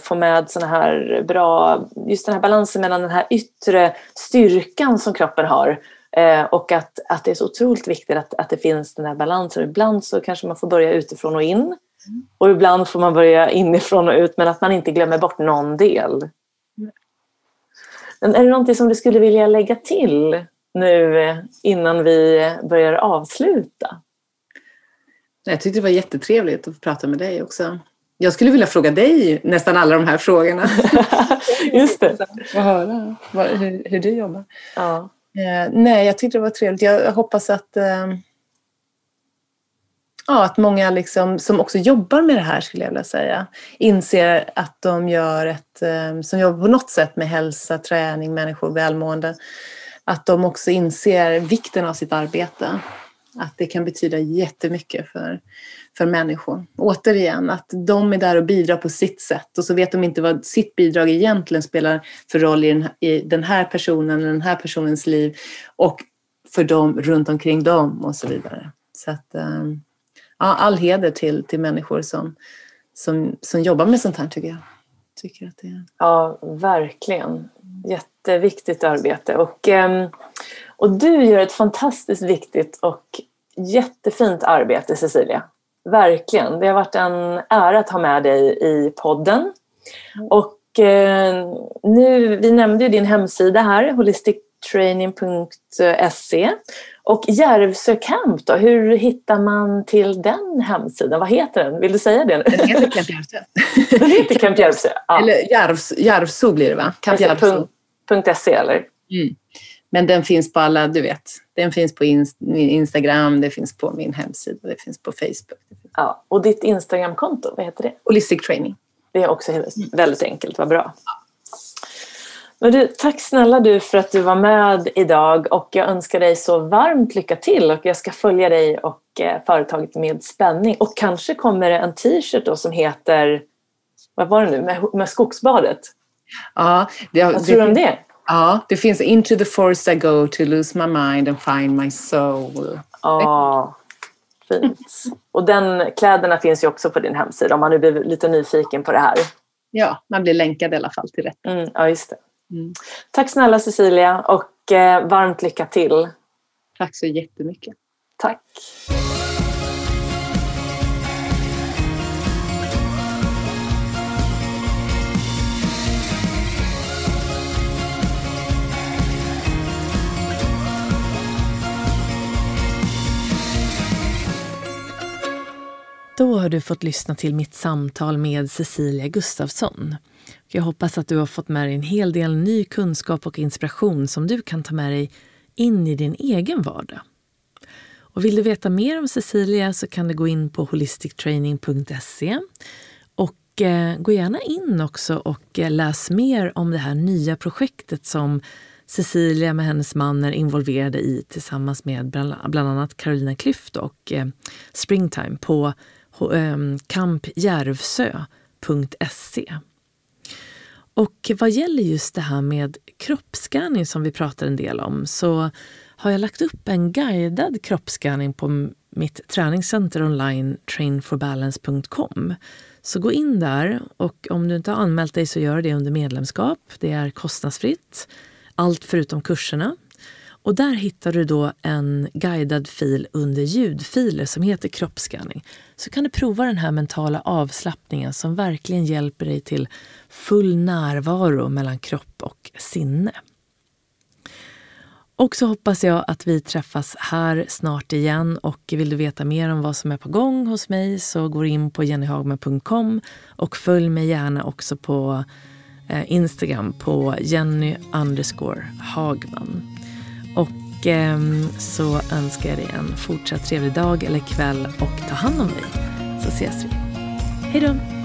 [SPEAKER 1] få med såna här bra, just den här balansen mellan den här yttre styrkan som kroppen har uh, och att, att det är så otroligt viktigt att, att det finns den här balansen. Ibland så kanske man får börja utifrån och in och ibland får man börja inifrån och ut men att man inte glömmer bort någon del. Men är det någonting som du skulle vilja lägga till nu innan vi börjar avsluta.
[SPEAKER 2] Jag tyckte det var jättetrevligt att få prata med dig också. Jag skulle vilja fråga dig nästan alla de här frågorna.
[SPEAKER 1] Just det.
[SPEAKER 2] Och höra hur, hur, du jobbar. Ja. Eh, nej, jag tyckte det var trevligt. Jag hoppas att, eh, ja, att många liksom, som också jobbar med det här, skulle jag vilja säga, inser att de gör ett, eh, som jobbar på något sätt med hälsa, träning, människor, välmående, att de också inser vikten av sitt arbete. Att det kan betyda jättemycket för, för människor. Återigen, att de är där och bidrar på sitt sätt och så vet de inte vad sitt bidrag egentligen spelar för roll i den, i den här personen, eller den här personens liv och för dem runt omkring dem och så vidare. Så att, ehm, ja, all heder till, till människor som, som, som jobbar med sånt här tycker jag. Tycker att det...
[SPEAKER 1] Ja, verkligen. Jätteviktigt arbete. Och, ehm, och du gör ett fantastiskt viktigt och jättefint arbete Cecilia. Verkligen. Det har varit en ära att ha med dig i podden. Och eh, nu, vi nämnde ju din hemsida här, holistictraining.se. Och Järvsö Camp då, hur hittar man till den hemsidan? Vad heter den? Vill du säga det nu?
[SPEAKER 2] Den heter Camp Järvsö.
[SPEAKER 1] Den heter Camp Järvsö?
[SPEAKER 2] Ja. Eller Järvs, blir det va?
[SPEAKER 1] Camp Järvsö. .se eller? Mm.
[SPEAKER 2] Men den finns på alla, du vet. Den finns på Instagram, det finns på min hemsida, det finns på Facebook.
[SPEAKER 1] Ja, och ditt Instagramkonto, vad heter det?
[SPEAKER 2] Holistic Training.
[SPEAKER 1] Det är också väldigt enkelt, vad bra. Men du, tack snälla du för att du var med idag och jag önskar dig så varmt lycka till och jag ska följa dig och eh, företaget med spänning. Och kanske kommer det en t-shirt då som heter, vad var det nu, med, med skogsbadet?
[SPEAKER 2] Ja,
[SPEAKER 1] det, Vad tror du om det?
[SPEAKER 2] Ja, det finns Into the forest I go to lose my mind and find my soul.
[SPEAKER 1] Ja, fint. Och den kläderna finns ju också på din hemsida om man nu blir lite nyfiken på det här.
[SPEAKER 2] Ja, man blir länkad i alla fall till rätt.
[SPEAKER 1] Mm, ja, just det. Mm. Tack snälla Cecilia och eh, varmt lycka till.
[SPEAKER 2] Tack så jättemycket.
[SPEAKER 1] Tack. Då har du fått lyssna till mitt samtal med Cecilia Gustafsson. Jag hoppas att du har fått med dig en hel del ny kunskap och inspiration som du kan ta med dig in i din egen vardag. Och vill du veta mer om Cecilia så kan du gå in på holistictraining.se och eh, gå gärna in också och eh, läs mer om det här nya projektet som Cecilia med hennes man är involverade i tillsammans med bland annat Carolina Klüft och eh, Springtime på Ehm, kampjärvsö.se. Och vad gäller just det här med kroppsskanning som vi pratar en del om så har jag lagt upp en guidad kroppsskanning på mitt träningscenter online trainforbalance.com. Så gå in där och om du inte har anmält dig så gör det under medlemskap. Det är kostnadsfritt, allt förutom kurserna. Och där hittar du då en guidad fil under ljudfiler som heter kroppsskanning. Så kan du prova den här mentala avslappningen som verkligen hjälper dig till full närvaro mellan kropp och sinne. Och så hoppas jag att vi träffas här snart igen. Och vill du veta mer om vad som är på gång hos mig så gå in på jennyhagman.com och följ mig gärna också på eh, Instagram på Jenny underscore Hagman. Och eh, så önskar jag dig en fortsatt trevlig dag eller kväll och ta hand om dig. Så ses vi. Hej då!